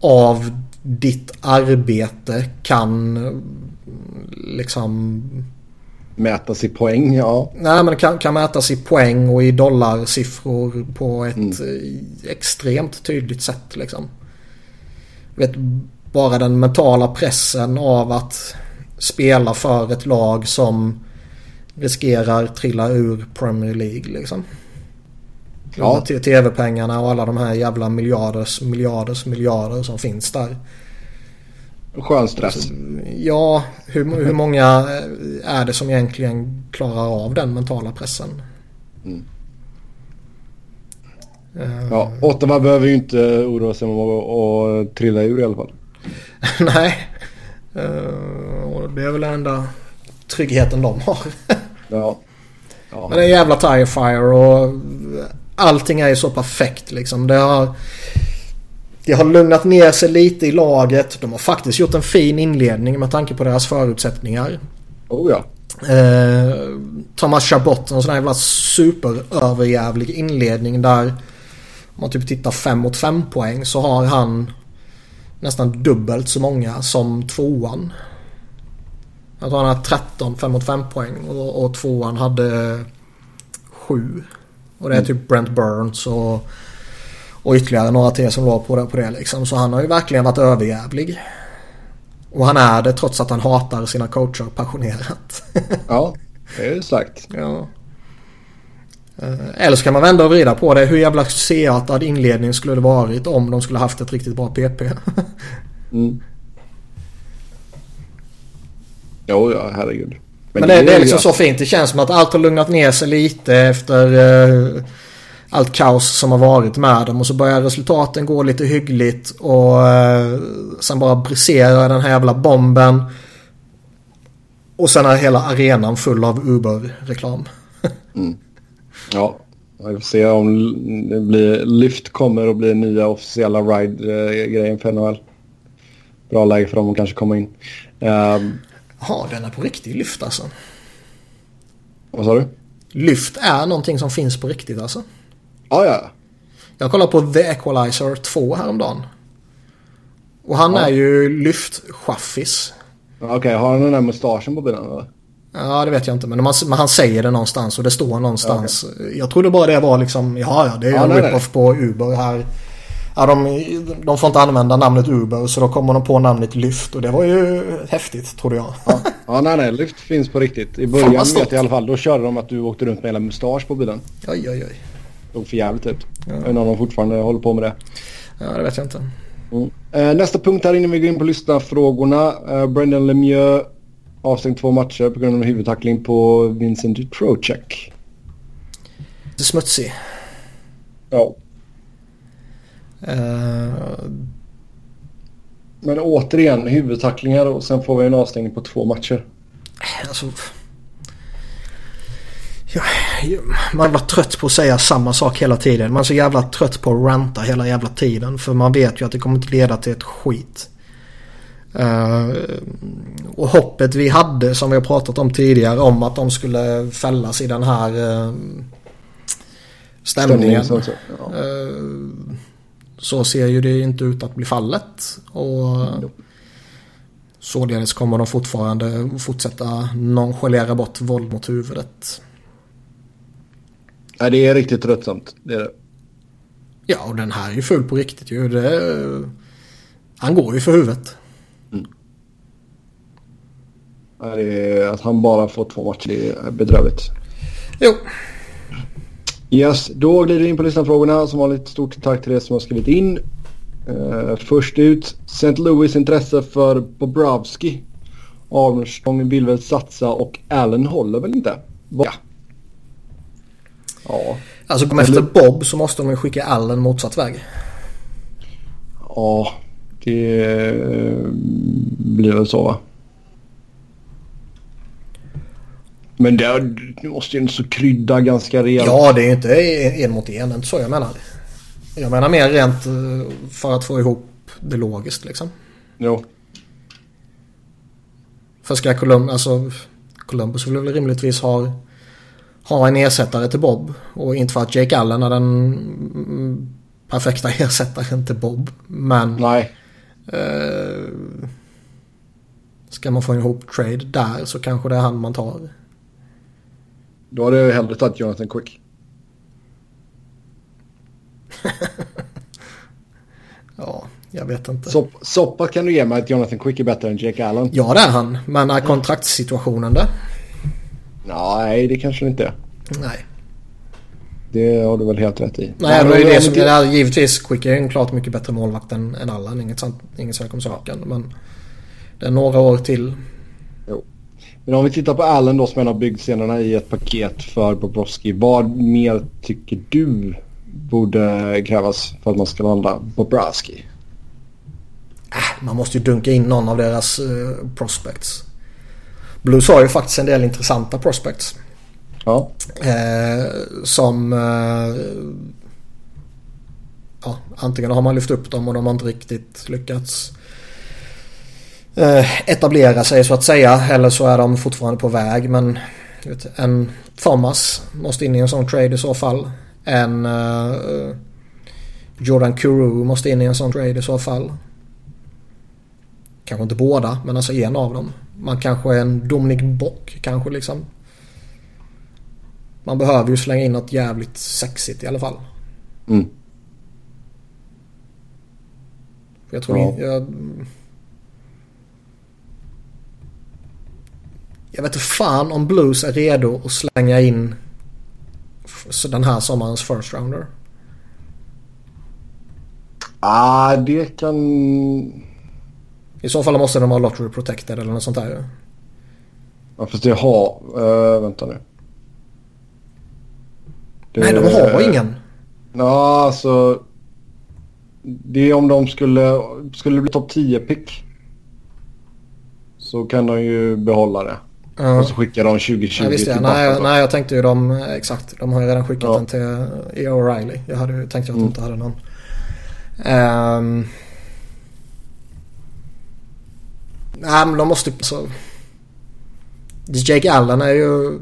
av ditt arbete kan liksom... Mätas i poäng, ja. Nej, men kan, kan mätas i poäng och i dollarsiffror på ett mm. extremt tydligt sätt liksom. Vet, bara den mentala pressen av att spela för ett lag som riskerar trilla ur Premier League liksom. Ja. TV-pengarna och alla de här jävla miljarders, miljarders, miljarder som finns där. Skön stress. Ja, hur, hur många är det som egentligen klarar av den mentala pressen? Mm. Uh, ja, Ottawa behöver ju inte oroa sig om att, trilla ur i alla fall. Nej, uh, och det är väl den enda tryggheten de har. ja. ja. Men det är jävla tire fire och allting är ju så perfekt liksom. Det har, det har lugnat ner sig lite i laget. De har faktiskt gjort en fin inledning med tanke på deras förutsättningar. Oh ja. Eh, Thomas Chabot, en sån här jävla superöverjävlig inledning där om man typ tittar 5 mot 5 poäng så har han nästan dubbelt så många som tvåan. Jag tror han har 13 5 mot 5 poäng och, och tvåan hade 7. Och det är mm. typ Brent Burns och, och ytterligare några till som var på det, på det liksom. Så han har ju verkligen varit överjävlig. Och han är det trots att han hatar sina coacher passionerat. ja, det är starkt. Ja. Eh, eller så kan man vända och vrida på det. Hur jävla succéartad inledning skulle det varit om de skulle haft ett riktigt bra PP? mm. Jo, ja, herregud. Men, Men det, det, är liksom så fint. Det känns som att allt har lugnat ner sig lite efter uh, allt kaos som har varit med dem. Och så börjar resultaten gå lite hyggligt. Och uh, sen bara briserar den här jävla bomben. Och sen är hela arenan full av Uber-reklam. mm. Ja, vi får se om det blir, Lyft kommer och blir nya officiella ride-grejen för NHL. Bra läge för dem att kanske komma in. Um, Ja, den är på riktigt lyft alltså. Vad sa du? Lyft är någonting som finns på riktigt alltså. Ja, ja. Jag kollade på The Equalizer 2 häromdagen. Och han ja. är ju lyftchaffis. Okej, okay, har han den där mustaschen på bilen eller? Ja, det vet jag inte. Men, man, men han säger det någonstans och det står någonstans. Okay. Jag trodde bara det var liksom, ja, ja, det är ja, en rip-off på Uber här. Ja, de, de får inte använda namnet Uber så då kommer de på namnet Lyft och det var ju häftigt trodde jag. Ja, ja nej, nej, Lyft finns på riktigt. I början vet jag i alla fall, då körde de att du åkte runt med hela mustasch på bilen. Oj, oj, oj. Såg för jävligt ut. Ja. Jag inte om de fortfarande håller på med det. Ja, det vet jag inte. Mm. Eh, nästa punkt här innan vi går in på lyssnarfrågorna. Eh, Brendan Lemieux avstängd två matcher på grund av huvudtackling på Vincent Trocek. Smutsig. Ja. Uh... Men återigen huvudtacklingar och sen får vi en avstängning på två matcher. Alltså... Ja, man var trött på att säga samma sak hela tiden. Man är så jävla trött på att ranta hela jävla tiden. För man vet ju att det kommer inte leda till ett skit. Uh, och hoppet vi hade som vi har pratat om tidigare om att de skulle fällas i den här uh, stämningen. Ja. uh, så ser ju det inte ut att bli fallet. Och mm. således kommer de fortfarande fortsätta nonchalera bort våld mot huvudet. Ja, det är riktigt tröttsamt. Det är det. Ja, och den här är ju full på riktigt ju. Det, han går ju för huvudet. Mm. Ja, det är, att han bara får två matcher är bedrövligt. Jo. Yes, då glider vi in på lyssnarfrågorna. Som vanligt stort tack till er som har skrivit in. Uh, först ut, St. Louis intresse för Bobrovski. Armstrong vill väl satsa och Allen håller väl inte? Ja. Ja. Alltså går efter Bob så måste de ju skicka Allen motsatt väg. Ja, det blir väl så va? Men det, det måste ju inte så krydda ganska rejält. Ja, det är inte en mot en. Inte så jag menar. Jag menar mer rent eh, för att få ihop det logiskt liksom. Jo. För ska Columbus, alltså Columbus vill väl rimligtvis ha, ha en ersättare till Bob. Och inte för att Jake Allen är den perfekta ersättaren till Bob. Men... Nej. Eh, ska man få ihop trade där så kanske det är han man tar. Då hade jag hellre tagit Jonathan Quick. ja, jag vet inte. Så pass kan du ge mig att Jonathan Quick är bättre än Jake Allen? Ja, det är han. Men är kontraktssituationen det? Nej, det kanske det inte är. Nej. Det har du väl helt rätt i. Nej, det är det som är givetvis. Quick är en klart mycket bättre målvakt än, än Allen. Inget, inget snack om saken. Men det är några år till. Men om vi tittar på Allen då som en av byggscenerna i ett paket för Bobrovski. Vad mer tycker du borde krävas för att man ska landa Bobrovski? Äh, man måste ju dunka in någon av deras uh, prospects. Blues har ju faktiskt en del intressanta prospects. Ja. Eh, som... Eh, ja, antingen har man lyft upp dem och de har inte riktigt lyckats eh, etablera sig så att säga. Eller så är de fortfarande på väg. Men vet, en Thomas måste in i en sån trade i så fall. En uh, Jordan Kuru måste in i en sån trade i så fall. Kanske inte båda, men alltså en av dem. Man kanske är en Dominic Bock kanske liksom. Man behöver ju slänga in något jävligt sexigt i alla fall. Mm. Jag tror ja. jag, jag vet inte fan om Blues är redo att slänga in den här sommarens first rounder. Ah, det kan... I så fall måste de vara lottery protected eller något sånt där Ja fast det har... Uh, vänta nu. Det... Nej, de har ingen. Ja, alltså. Det är om de skulle, skulle bli topp 10 pick. Så kan de ju behålla det. Ja. Och så skickar de 2020 nej, visst, ja. nej, nej, jag tänkte ju de, exakt. De har ju redan skickat ja. den till E. O'Reilly. Jag hade ju tänkt att de mm. inte hade någon. Um, nej, men de måste... Så, Jake Allen är ju...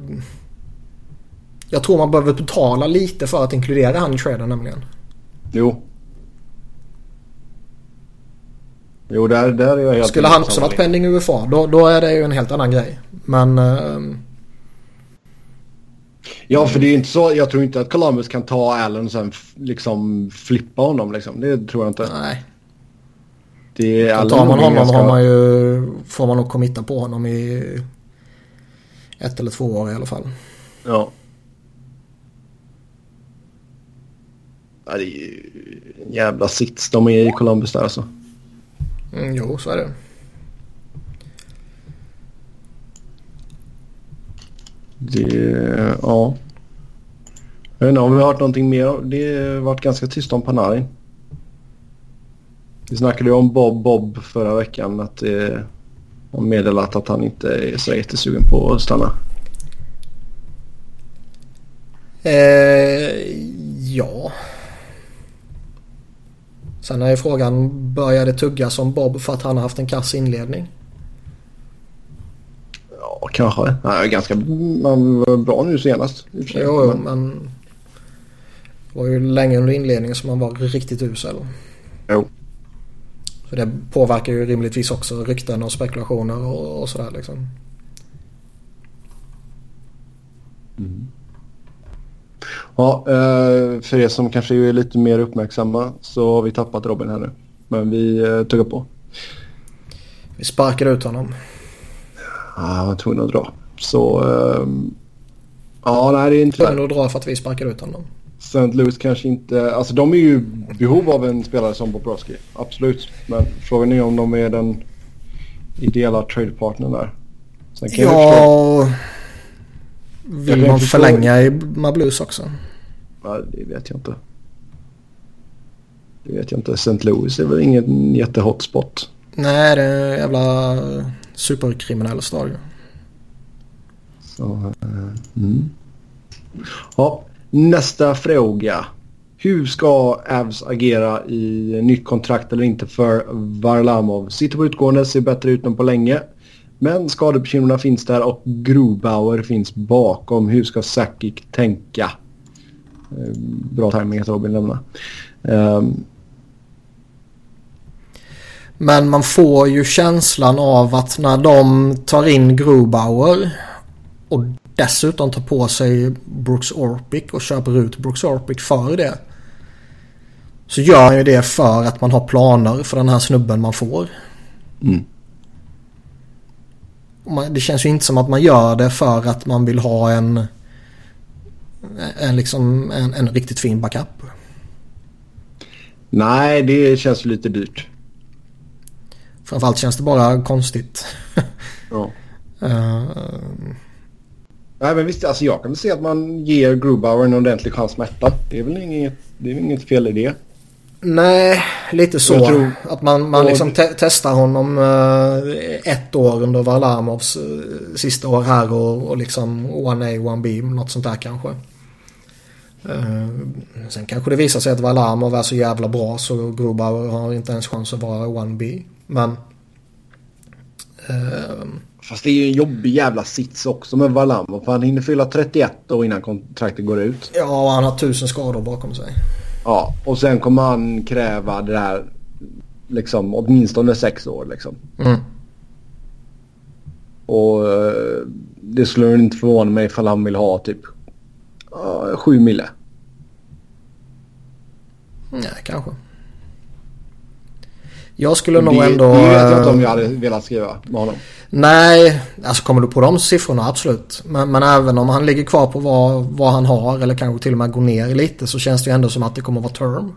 Jag tror man behöver betala lite för att inkludera han i traden nämligen. Jo. Jo, där, där är jag helt Skulle han också varit pending UFA då, då är det ju en helt annan grej. Men... Uh, ja, för det är inte så. Jag tror inte att Columbus kan ta Allen och sen liksom flippa honom liksom. Det tror jag inte. Nej. Det är tar man honom ska... har man ju, får man nog committa på honom i ett eller två år i alla fall. Ja. Ja, det är ju en jävla sits de är i Columbus där alltså. Mm, jo, så är det. Det, ja. Jag vet inte om vi har hört någonting mer. Det har varit ganska tyst om Panarin. Vi snackade ju om Bob Bob förra veckan. Att det har meddelat att han inte är så jättesugen på att stanna. Eh, ja. Sen är ju frågan, börjar det tugga som Bob för att han har haft en kass inledning? Ja, kanske. Han är ganska bra nu senast. Jo, jo, men... Det var ju länge under inledningen som han var riktigt usel. Jo. Så det påverkar ju rimligtvis också rykten och spekulationer och, och sådär liksom. Mm. Ja, eh, för er som kanske är lite mer uppmärksamma så har vi tappat Robin här nu. Men vi eh, tuggar på. Vi sparkar ut honom. Ja, han var tvungen att dra. Så... Um, ja, nej det är inte... Tvungen att dra för att vi sparkar ut honom. St. Louis kanske inte... Alltså de är ju behov av en spelare som Bobrovski. Absolut. Men frågan är om de är den ideella tradepartnern där. ja... Vill man förlänga i Mablus också? Ja, det vet jag inte. Det vet jag inte. St. Louis är väl ingen jättehotspot. Nej, det är en jävla superkriminell stad. Så, eh, mm. Ja, nästa fråga. Hur ska Avs agera i nytt kontrakt eller inte för Varlamov? Sitter på utgående, ser bättre ut än på länge. Men skadebekymren finns där och Grobauer finns bakom. Hur ska Sakic tänka? Eh, bra tajming att Robin lämnar. Um, men man får ju känslan av att när de tar in Grobauer och dessutom tar på sig Brooks Orpik och köper ut Brooks Orpik för det. Så gör han ju det för att man har planer för den här snubben man får. Mm. Det känns ju inte som att man gör det för att man vill ha en, en, liksom, en, en riktigt fin backup. Nej, det känns lite dyrt. Framförallt känns det bara konstigt. ja. Uh, Nej men visst, alltså jag kan väl se att man ger Grubauer en ordentlig chans med ettan. Det är väl inget, det är inget fel i det. Nej, lite så. Tror, att man, man liksom te testar honom uh, ett år under Varlamovs uh, sista år här och, och liksom one A, one B, något sånt där kanske. Uh, sen kanske det visar sig att Varlamov är så jävla bra så Grubauer har inte ens chans att vara one B. Men... Uh, Fast det är ju en jobbig jävla sits också med Varlamov. För han hinner fylla 31 år innan kontraktet går ut. Ja, och han har tusen skador bakom sig. Ja, och sen kommer han kräva det här liksom åtminstone sex år liksom. Mm. Och eh, det skulle inte förvåna mig ifall han vill ha typ uh, sju mille. Nej, kanske. Jag skulle nog det, ändå... Det vet jag inte om jag hade velat skriva med honom. Nej, alltså kommer du på de siffrorna absolut. Men, men även om han ligger kvar på vad, vad han har eller kanske till och med går ner lite så känns det ju ändå som att det kommer vara term.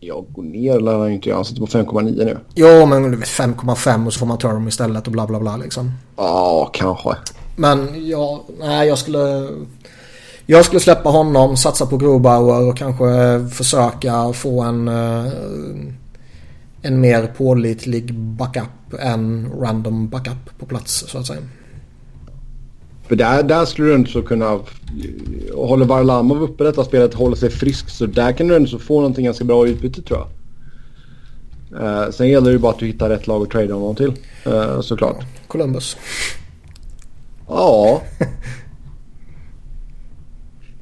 Ja, gå ner lär han ju inte göra. Han sitter på 5,9 nu. Jo, men du vet 5,5 och så får man term istället och bla bla bla liksom. Ja, kanske. Men ja, nej jag skulle... Jag skulle släppa honom, satsa på Grobauer och kanske försöka få en... Uh, en mer pålitlig backup än random backup på plats så att säga. För där, där skulle du inte så kunna... Håller Varlamov uppe detta spelet håller sig frisk så där kan du ändå få någonting ganska bra utbyte tror jag. Uh, sen gäller det ju bara att du hittar rätt lag att trade honom till. Uh, såklart. Ja, Columbus. Ja.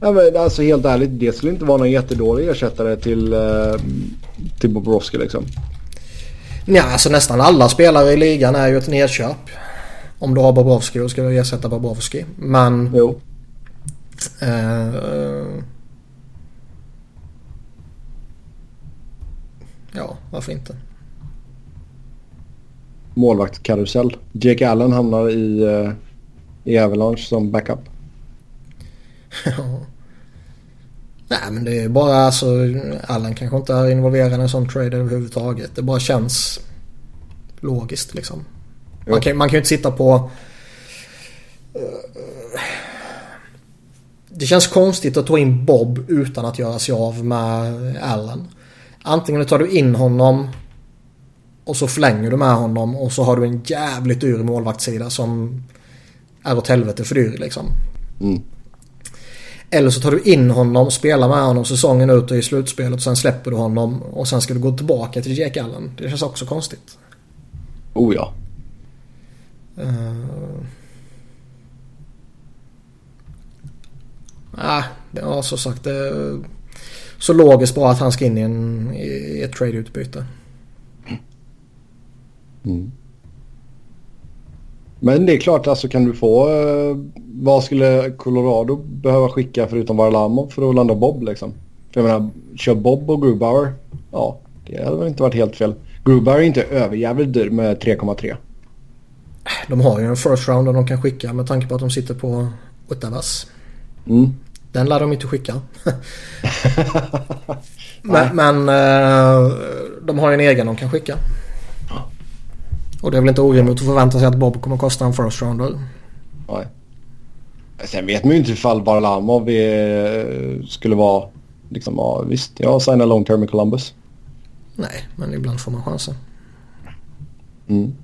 ja men alltså helt ärligt, det skulle inte vara någon jättedålig ersättare till, uh, till Bobrovski liksom. Ja, alltså nästan alla spelare i ligan är ju ett nedköp. Om du har Bobrovski och ska ersätta Bobrovski. Men... Jo. Eh, ja, varför inte? Målvaktskarusell. Jake Allen hamnar i, uh, i Avalanche som backup. ja. Nej men det är bara alltså Allen kanske inte är involverad i en sån trade överhuvudtaget. Det bara känns logiskt liksom. Man kan, man kan ju inte sitta på... Uh, det känns konstigt att ta in Bob utan att göra sig av med Allen. Antingen tar du in honom och så förlänger du med honom och så har du en jävligt dyr målvaktssida som är åt helvete för dyr liksom. Mm. Eller så tar du in honom, spelar med honom säsongen ut och i slutspelet och sen släpper du honom och sen ska du gå tillbaka till Jake Allen. Det känns också konstigt. Oh ja. Uh... Ah, ja, som sagt. Det är så logiskt bara att han ska in i, en, i ett trade-utbyte. Mm. Men det är klart, alltså kan du få... Eh, vad skulle Colorado behöva skicka förutom Varlamov för att landa Bob liksom? För jag menar, kör Bob och Grubauer. Ja, det hade väl inte varit helt fel. Grubauer är inte överjävligt dyr med 3,3. De har ju en first round de kan skicka med tanke på att de sitter på Ottawas. Mm. Den lär de inte skicka. men, men uh, de har ju en egen de kan skicka. Och det är väl inte orimligt att förvänta sig att Bob kommer kosta en first rounder. Nej. Sen vet man ju inte ifall Varlamov skulle vara liksom, ja visst, jag signar long term i Columbus. Nej, men ibland får man chansen. Mm.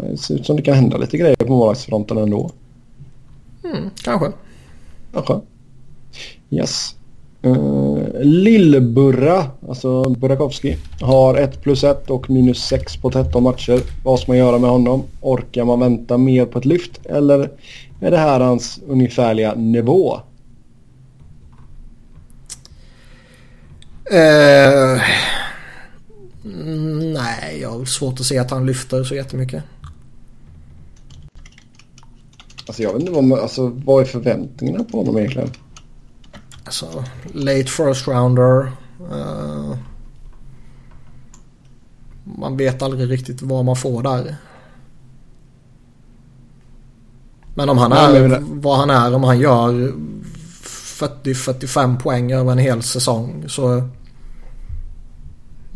Det ser ut som det kan hända lite grejer på målvaktsfronten ändå. Mm, kanske. Kanske. Yes. Uh, Lillburra, alltså Burakovsky, har 1 plus 1 och minus 6 på 13 matcher. Vad ska man göra med honom? Orkar man vänta mer på ett lyft eller är det här hans ungefärliga nivå? Uh, nej, jag har svårt att se att han lyfter så jättemycket. Alltså jag vet inte vad, alltså, vad är förväntningarna på honom egentligen? Alltså, late first rounder. Uh, man vet aldrig riktigt vad man får där. Men om han är Nej, vad han är, om han gör 40-45 poäng över en hel säsong så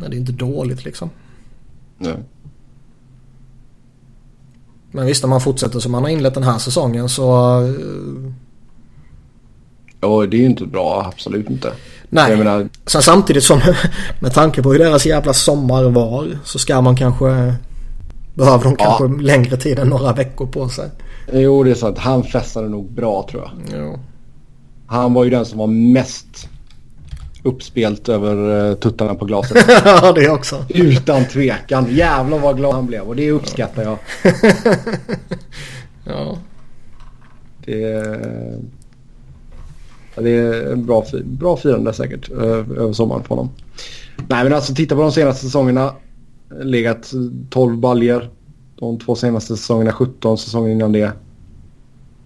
är det inte dåligt liksom. Nej. Men visst, om man fortsätter som han har inlett den här säsongen så Ja, det är ju inte bra. Absolut inte. Nej. Menar... Sen samtidigt som med tanke på hur deras jävla sommar var så ska man kanske behöver de kanske ja. längre tid än några veckor på sig. Jo, det är sant. Han festade nog bra tror jag. Jo. Han var ju den som var mest uppspelt över uh, tuttarna på glaset. ja, det också. Utan tvekan. Jävlar vad glad han blev och det uppskattar jag. ja. Det... Det är en bra, bra firande säkert över sommaren för honom. Nej men alltså titta på de senaste säsongerna. Legat 12 baljer. De två senaste säsongerna 17 säsonger innan det.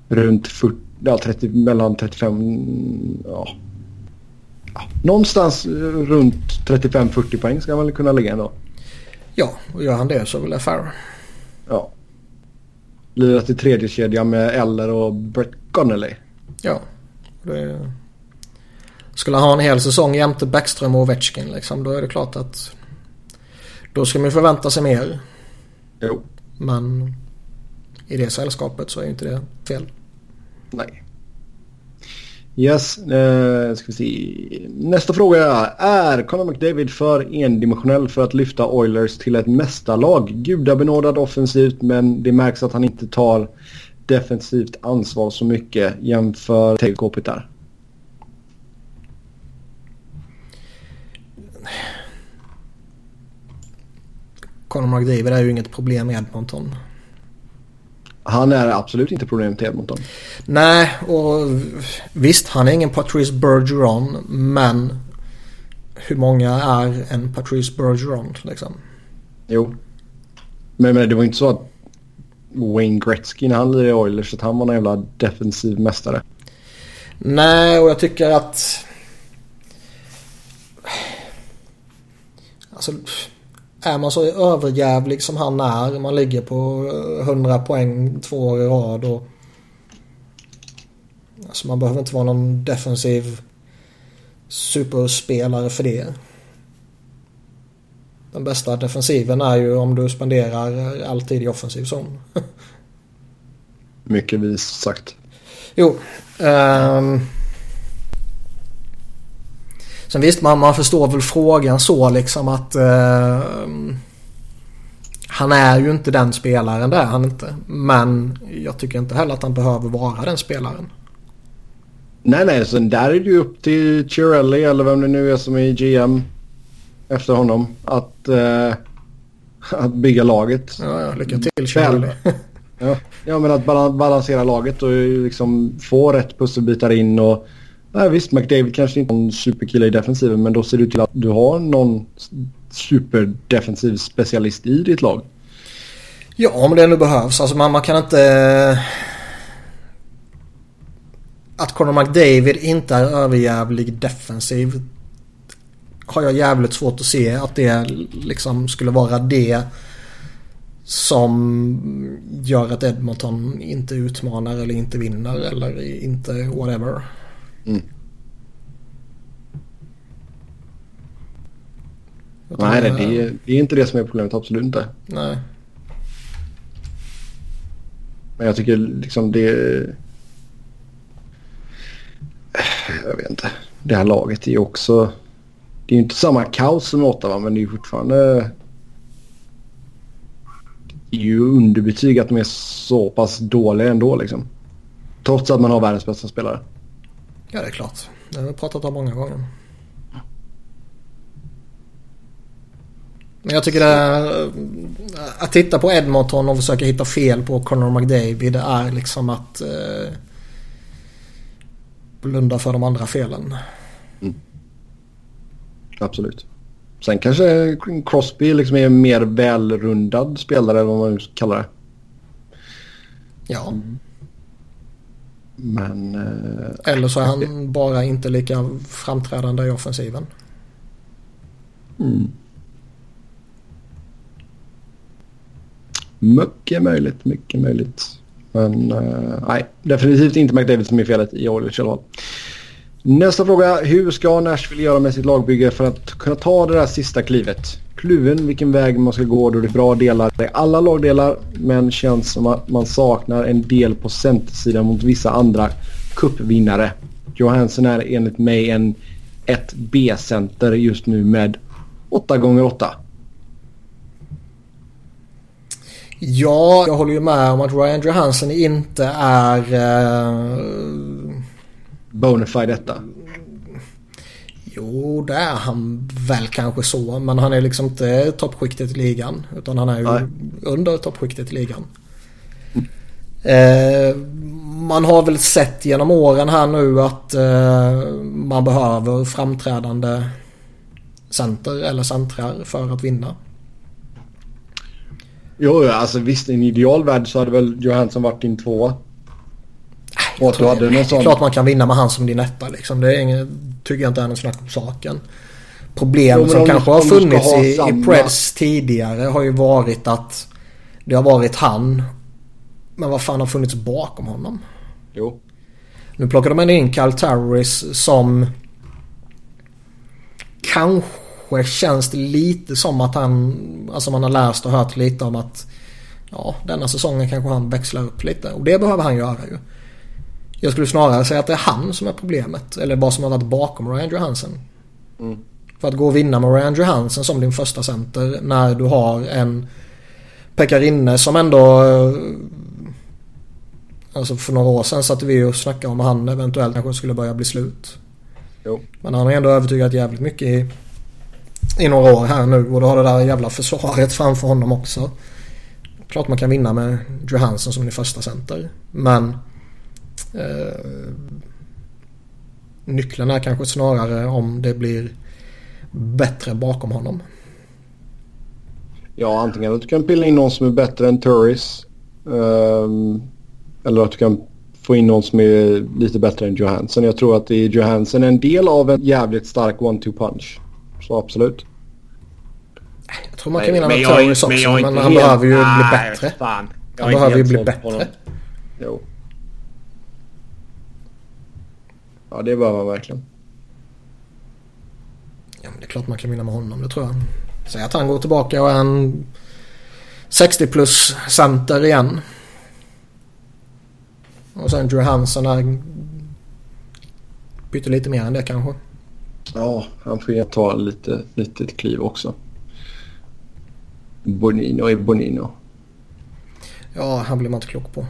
Runt 40, ja, 30, mellan 35, ja. ja. Någonstans runt 35-40 poäng ska man väl kunna ligga ändå. Ja, och gör han det så väl det fair. Ja. Lirat i tredje kedja med Eller och Brett Connolly. Ja. Det... Skulle han ha en hel säsong jämte Bäckström och Ovechkin liksom, då är det klart att då ska man förvänta sig mer. Jo. Men i det sällskapet så är inte det fel. Nej. Yes, eh, ska vi se. Nästa fråga är Conor McDavid för endimensionell för att lyfta Oilers till ett mästarlag? Gudabenådad offensivt men det märks att han inte tar defensivt ansvar så mycket jämför Tage Kopitar? Conor McDavid är ju inget problem i Edmonton. Han är absolut inte problemet i Edmonton. Nej, och visst han är ingen Patrice Bergeron men hur många är en Patrice Bergeron liksom? Jo. Men, men det var inte så att Wayne Gretzky när han lirade i Oilers. Att han var en jävla defensiv mästare. Nej, och jag tycker att... Alltså, är man så överjävlig som han är. Man ligger på eh, 100 poäng två år i rad och... Alltså man behöver inte vara någon defensiv superspelare för det. Den bästa defensiven är ju om du spenderar alltid i offensiv zon. Mycket vis sagt. Jo. Um, sen visst, man, man förstår väl frågan så liksom att uh, han är ju inte den spelaren, det är han inte. Men jag tycker inte heller att han behöver vara den spelaren. Nej, nej, sen där är det ju upp till Chirelli eller vem det nu är som är GM efter honom att, eh, att bygga laget. Ja, ja lycka till Charlie. ja, ja, men att balansera laget och liksom få rätt pusselbitar in och nej, visst McDavid kanske inte är en superkille i defensiven men då ser det till att du har någon superdefensiv specialist i ditt lag. Ja, om det nu behövs. Alltså man, man kan inte... Att Conor McDavid inte är överjävlig defensiv har jag jävligt svårt att se att det liksom skulle vara det som gör att Edmonton inte utmanar eller inte vinner eller inte whatever. Mm. Nej, det är, det är inte det som är problemet. Absolut inte. Nej. Men jag tycker liksom det... Jag vet inte. Det här laget är ju också... Det är ju inte samma kaos som Ottawa men det är ju fortfarande... Det är ju underbetyg att de är så pass dåliga ändå liksom. Trots att man har världens bästa spelare. Ja, det är klart. Det har vi pratat om många gånger. Men jag tycker det är, Att titta på Edmonton och försöka hitta fel på Connor McDavid det är liksom att eh, blunda för de andra felen. Absolut. Sen kanske Crosby liksom är en mer välrundad spelare eller vad man nu ska kalla det. Ja. Mm. Men... Eh, eller så är han bara inte lika framträdande i offensiven. Mm. Mycket möjligt, mycket möjligt. Men uh, nej, definitivt inte McDavid som är felet i Oilers i alla fall. Nästa fråga. Hur ska Nashville göra med sitt lagbygge för att kunna ta det där sista klivet? Kluven vilken väg man ska gå då det är bra delar i alla lagdelar men känns som att man saknar en del på centersidan mot vissa andra cupvinnare. Johansson är enligt mig en 1B-center just nu med 8 gånger 8 Ja, jag håller ju med om att Ryan Johansson inte är... Uh... Bonafide detta. Jo, det är han väl kanske så. Men han är liksom inte toppskiktet i ligan. Utan han är ju Nej. under toppskiktet i ligan. Mm. Eh, man har väl sett genom åren här nu att eh, man behöver framträdande center eller centrar för att vinna. Jo, alltså visst i en idealvärld så hade väl Johansson varit din tvåa. Och att du hade någon sån... Klart man kan vinna med han som din etta liksom. Det är inget, tycker jag inte är något snack om saken. Problem jo, som kanske har funnits i, samma... i Preds tidigare har ju varit att det har varit han. Men vad fan har funnits bakom honom? Jo. Nu plockade man in Kyle Terroris som kanske kanske känns det lite som att han, alltså man har läst och hört lite om att ja, denna säsongen kanske han växlar upp lite och det behöver han göra ju. Jag skulle snarare säga att det är han som är problemet eller vad som har varit bakom Ryan Johansson. Mm. För att gå och vinna med Ryan Johansson som din första center när du har en Pekarinne som ändå Alltså för några år sedan satt vi och snackade om han eventuellt kanske skulle börja bli slut. Jo. Men han har ändå övertygat jävligt mycket i i några år här nu och du har det där jävla försvaret framför honom också. Klart man kan vinna med Johansson som din första center. Men eh, nyckeln är kanske snarare om det blir bättre bakom honom. Ja, antingen att du kan pilla in någon som är bättre än Turris. Um, eller att du kan få in någon som är lite bättre än Johansson. Jag tror att det är Johansson en del av en jävligt stark one-two punch. Så absolut. Jag tror man kan vinna med Turris också men, men han behöver ju bli bättre. Fan. Han behöver ju bli bättre. Jo. Ja det behöver han verkligen. Ja men det är klart man kan vinna med honom det tror jag. Säg att han går tillbaka och är en 60 plus center igen. Och sen Drew Hansen är byter lite mer än det kanske. Ja, han får ju ta lite litet kliv också. Bonino är Bonino. Ja, han blir man inte klok på.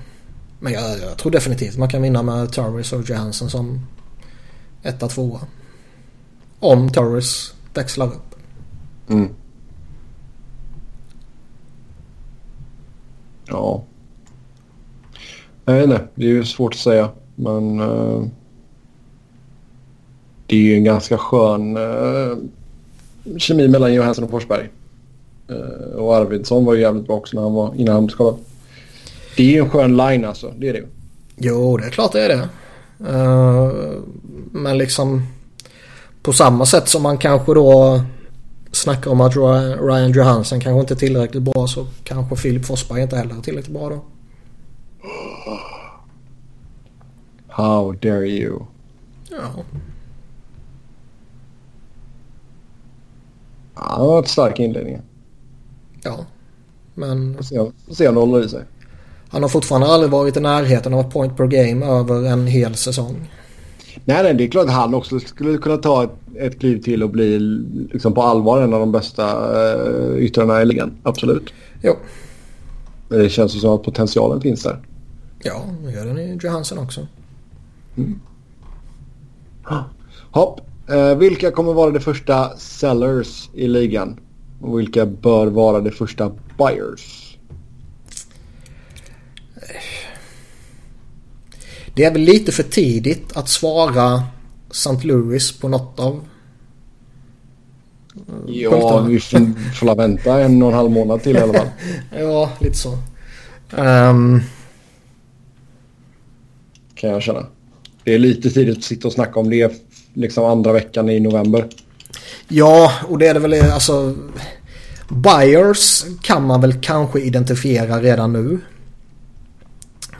Men jag, jag tror definitivt man kan vinna med Torres och Johansson som etta, tvåa. Om Torres växlar upp. Mm. Ja. Jag vet inte. Det är ju svårt att säga. Men... Uh det är ju en ganska skön uh, kemi mellan Johansson och Forsberg. Uh, och Arvidsson var ju jävligt bra också när han var, innan han blev skadad. Det är ju en skön line alltså, det är det ju. Jo, det är klart det är det. Uh, men liksom på samma sätt som man kanske då snackar om att Ryan Johansson kanske inte är tillräckligt bra så kanske Filip Forsberg inte heller är tillräckligt bra då. How dare you? Ja. Ja, det har varit starka inledningar. Ja, men... Får se, får se om det håller i sig. Han har fortfarande aldrig varit i närheten av ett point per game över en hel säsong. Nej, nej, det är klart att han också skulle kunna ta ett, ett kliv till och bli liksom på allvar en av de bästa uh, yttrarna i ligan. Absolut. Jo. Men det känns ju som att potentialen finns där. Ja, det gör den i Johansson också. Mm. Hopp. Uh, vilka kommer vara de första sellers i ligan? Och vilka bör vara de första buyers? Det är väl lite för tidigt att svara St. Louis på något av Ja, vi får vänta en och en halv månad till i alla fall. ja, lite så. Um... Kan jag känna. Det är lite tidigt att sitta och snacka om det liksom andra veckan i november. Ja, och det är det väl alltså... Buyers kan man väl kanske identifiera redan nu.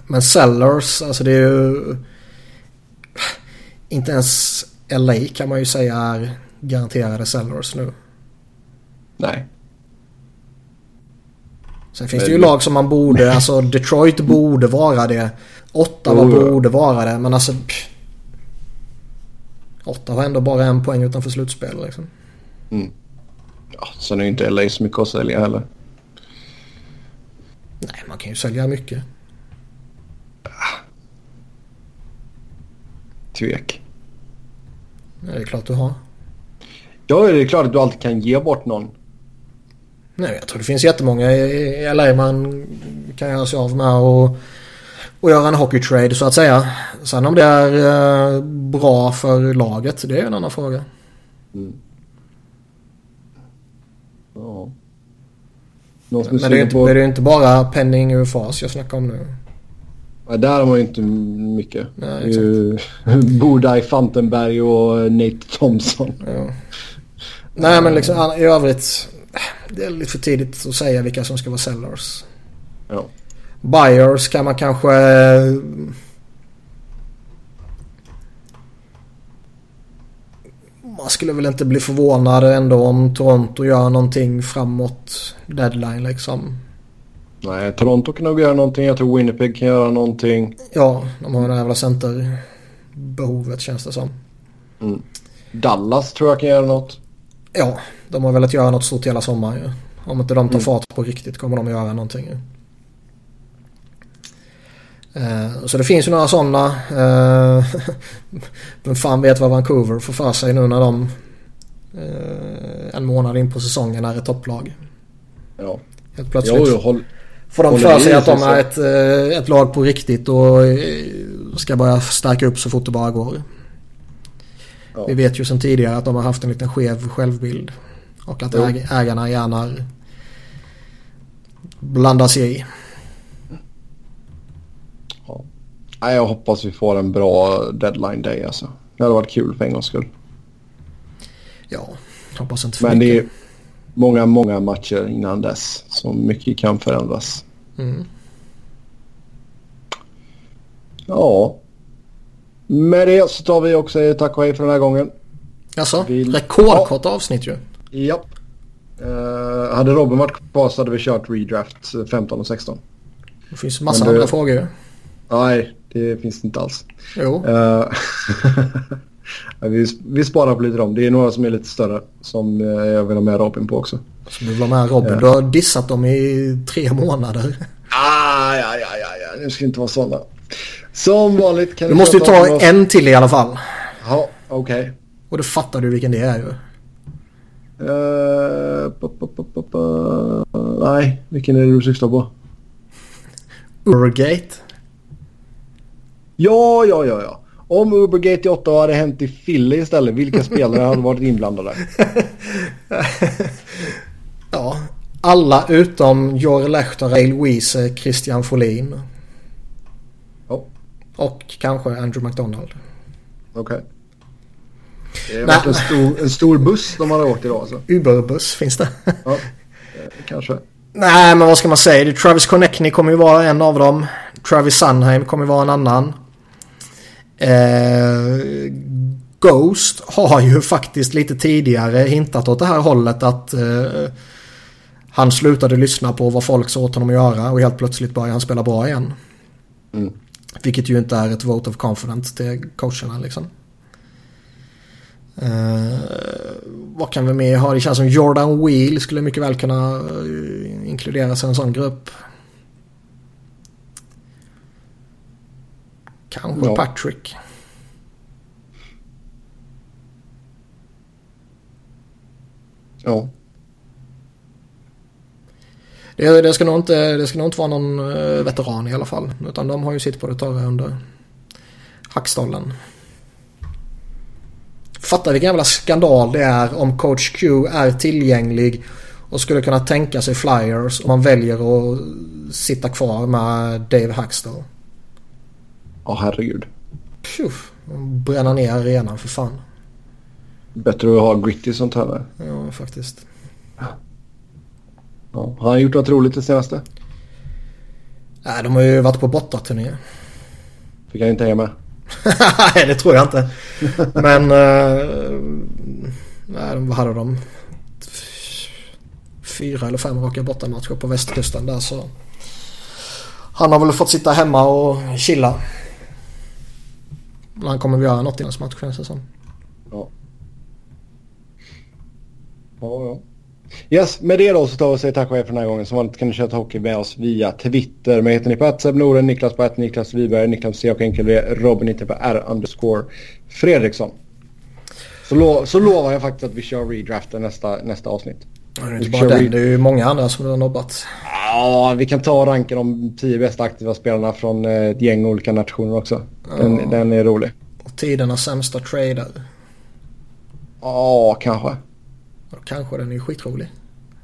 Men sellers, alltså det är ju... Inte ens LA kan man ju säga är garanterade sellers nu. Nej. Sen finns det ju lag som man borde, alltså Detroit borde vara det. Ottawa oh, borde vara det, men alltså... Pff. Ottawa har ändå bara en poäng utanför slutspel liksom. Mm. Ja, sen är ju inte LA så mycket att sälja heller. Nej, man kan ju sälja mycket. Tvek. Ja, det är klart du har. Ja, det är klart att du alltid kan ge bort någon. Nej, jag tror det finns jättemånga i LA man kan göra sig av med och, och göra en hockeytrade så att säga. Sen om det är eh, bra för laget, det är en annan fråga. Mm. Ja. Men det är, inte, på... det är inte bara penning UFAs jag snackar om nu. Ja, där har man ju inte mycket. Nej, ju Fantenberg och Nate Thompson. Ja. Nej men liksom i övrigt. Det är lite för tidigt att säga vilka som ska vara sellers. Ja. Buyers kan man kanske... Man skulle väl inte bli förvånad ändå om Toronto gör någonting framåt deadline liksom. Nej, Toronto kan nog göra någonting. Jag tror Winnipeg kan göra någonting. Ja, de har det jävla centerbehovet känns det som. Mm. Dallas tror jag kan göra något. Ja, de har velat göra något stort hela sommaren ju. Om inte de tar mm. fart på riktigt kommer de göra någonting ju. Uh, så det finns ju några sådana. Uh, vem fan vet vad Vancouver får för sig nu när de uh, en månad in på säsongen är ett topplag. Ja. Helt plötsligt. Jo, håll, får de för sig att de är ett, ett lag på riktigt och ska börja stärka upp så fort det bara går. Ja. Vi vet ju sedan tidigare att de har haft en liten skev självbild. Och att äg ägarna gärna blandar sig i. Ja. Jag hoppas vi får en bra deadline day alltså. Det hade varit kul för en gångs skull. Ja, hoppas inte för Men mycket. det är många, många matcher innan dess. Så mycket kan förändras. Mm. Ja. Med det så tar vi också tack och hej för den här gången. Alltså, vi... rekordkort ja. avsnitt ju. Japp. Uh, hade Robin varit kvar så hade vi kört redraft 15 och 16. Det finns massa det... andra frågor ju. Nej, det finns det inte alls. Jo. Uh, vi, vi sparar på lite dem. Det är några som är lite större som uh, jag vill ha med Robin på också. Så du vill ha med Robin? Du har dissat dem i tre månader. Ah, ja, ja, ja, ja. Nu ska inte vara sådana. Som vanligt kan du... Måste ju ta en till i alla fall. Ja, okej. Okay. Och då fattar du vilken det är ju. Uh, pa, pa, pa, Nej, vilken är det du syftar på? Ubergate. Ja, ja, ja, ja. Om Ubergate i 8 hade hänt i Philly istället, vilka spelare hade varit inblandade? ja, alla utom Jori Lehtonen, Louise, Christian Folin. Och kanske Andrew McDonald. Okej. Okay. Det har varit en stor, en stor buss de hade åkt idag alltså. Uberbuss finns det. ja, kanske. Nej, men vad ska man säga? Travis Connectney kommer ju vara en av dem. Travis Sunheim kommer ju vara en annan. Eh, Ghost har ju faktiskt lite tidigare hintat åt det här hållet att eh, Han slutade lyssna på vad folk sa åt honom att göra och helt plötsligt började han spela bra igen. Mm. Vilket ju inte är ett vote of confidence till coacherna liksom. Uh, vad kan vi mer ha? Det känns som Jordan Wheel skulle mycket väl kunna uh, inkluderas i en sån grupp. Kanske ja. Patrick. Ja. Det, det, ska nog inte, det ska nog inte vara någon uh, veteran i alla fall. Utan de har ju sitt på det torra under hackstollen. Fatta vilken jävla skandal det är om coach Q är tillgänglig och skulle kunna tänka sig flyers och man väljer att sitta kvar med Dave Hackstall. Ja, oh, herregud. Puff, bränna ner arenan för fan. Bättre att ha Gritty som tränare. Ja, faktiskt. Ja, har han gjort något roligt det senaste? Nej, de har ju varit på bortaturné. Fick han inte hänga med? nej, det tror jag inte. Men... Uh, nej, vad hade de? Fyra eller fem raka bortamatcher på västkusten där så... Han har väl fått sitta hemma och chilla. Han kommer väl göra något i hans match känns det som. Ja. Ja, ja. Yes, med det då så tar vi och säger tack och hej för den här gången. Som vanligt kan ni köra hockey med oss via Twitter. Mig heter ni på att Noren, Niklas på att Niklas Wiberg, Niklas C och enkel Robin heter på R underscore Fredriksson. Så, lo så lovar jag faktiskt att vi kör redraften nästa, nästa avsnitt. Ja, det är inte bara den, det är ju många andra som har nobbat. Ja, vi kan ta ranken de tio bästa aktiva spelarna från eh, ett gäng olika nationer också. Den, ja. den är rolig. Och tidernas sämsta trader. Ja, kanske. Ja, kanske den är skitrolig.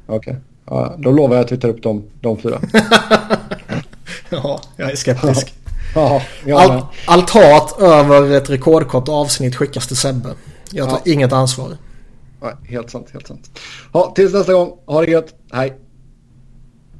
Okej. Okay. Ja, då lovar jag att vi tar upp de, de fyra. ja, jag är skeptisk. ja, allt, allt hat över ett rekordkort avsnitt skickas till Sebbe. Jag tar ja. inget ansvar. Nej, helt sant, helt sant. Ja, tills nästa gång. Ha det gött. Hej.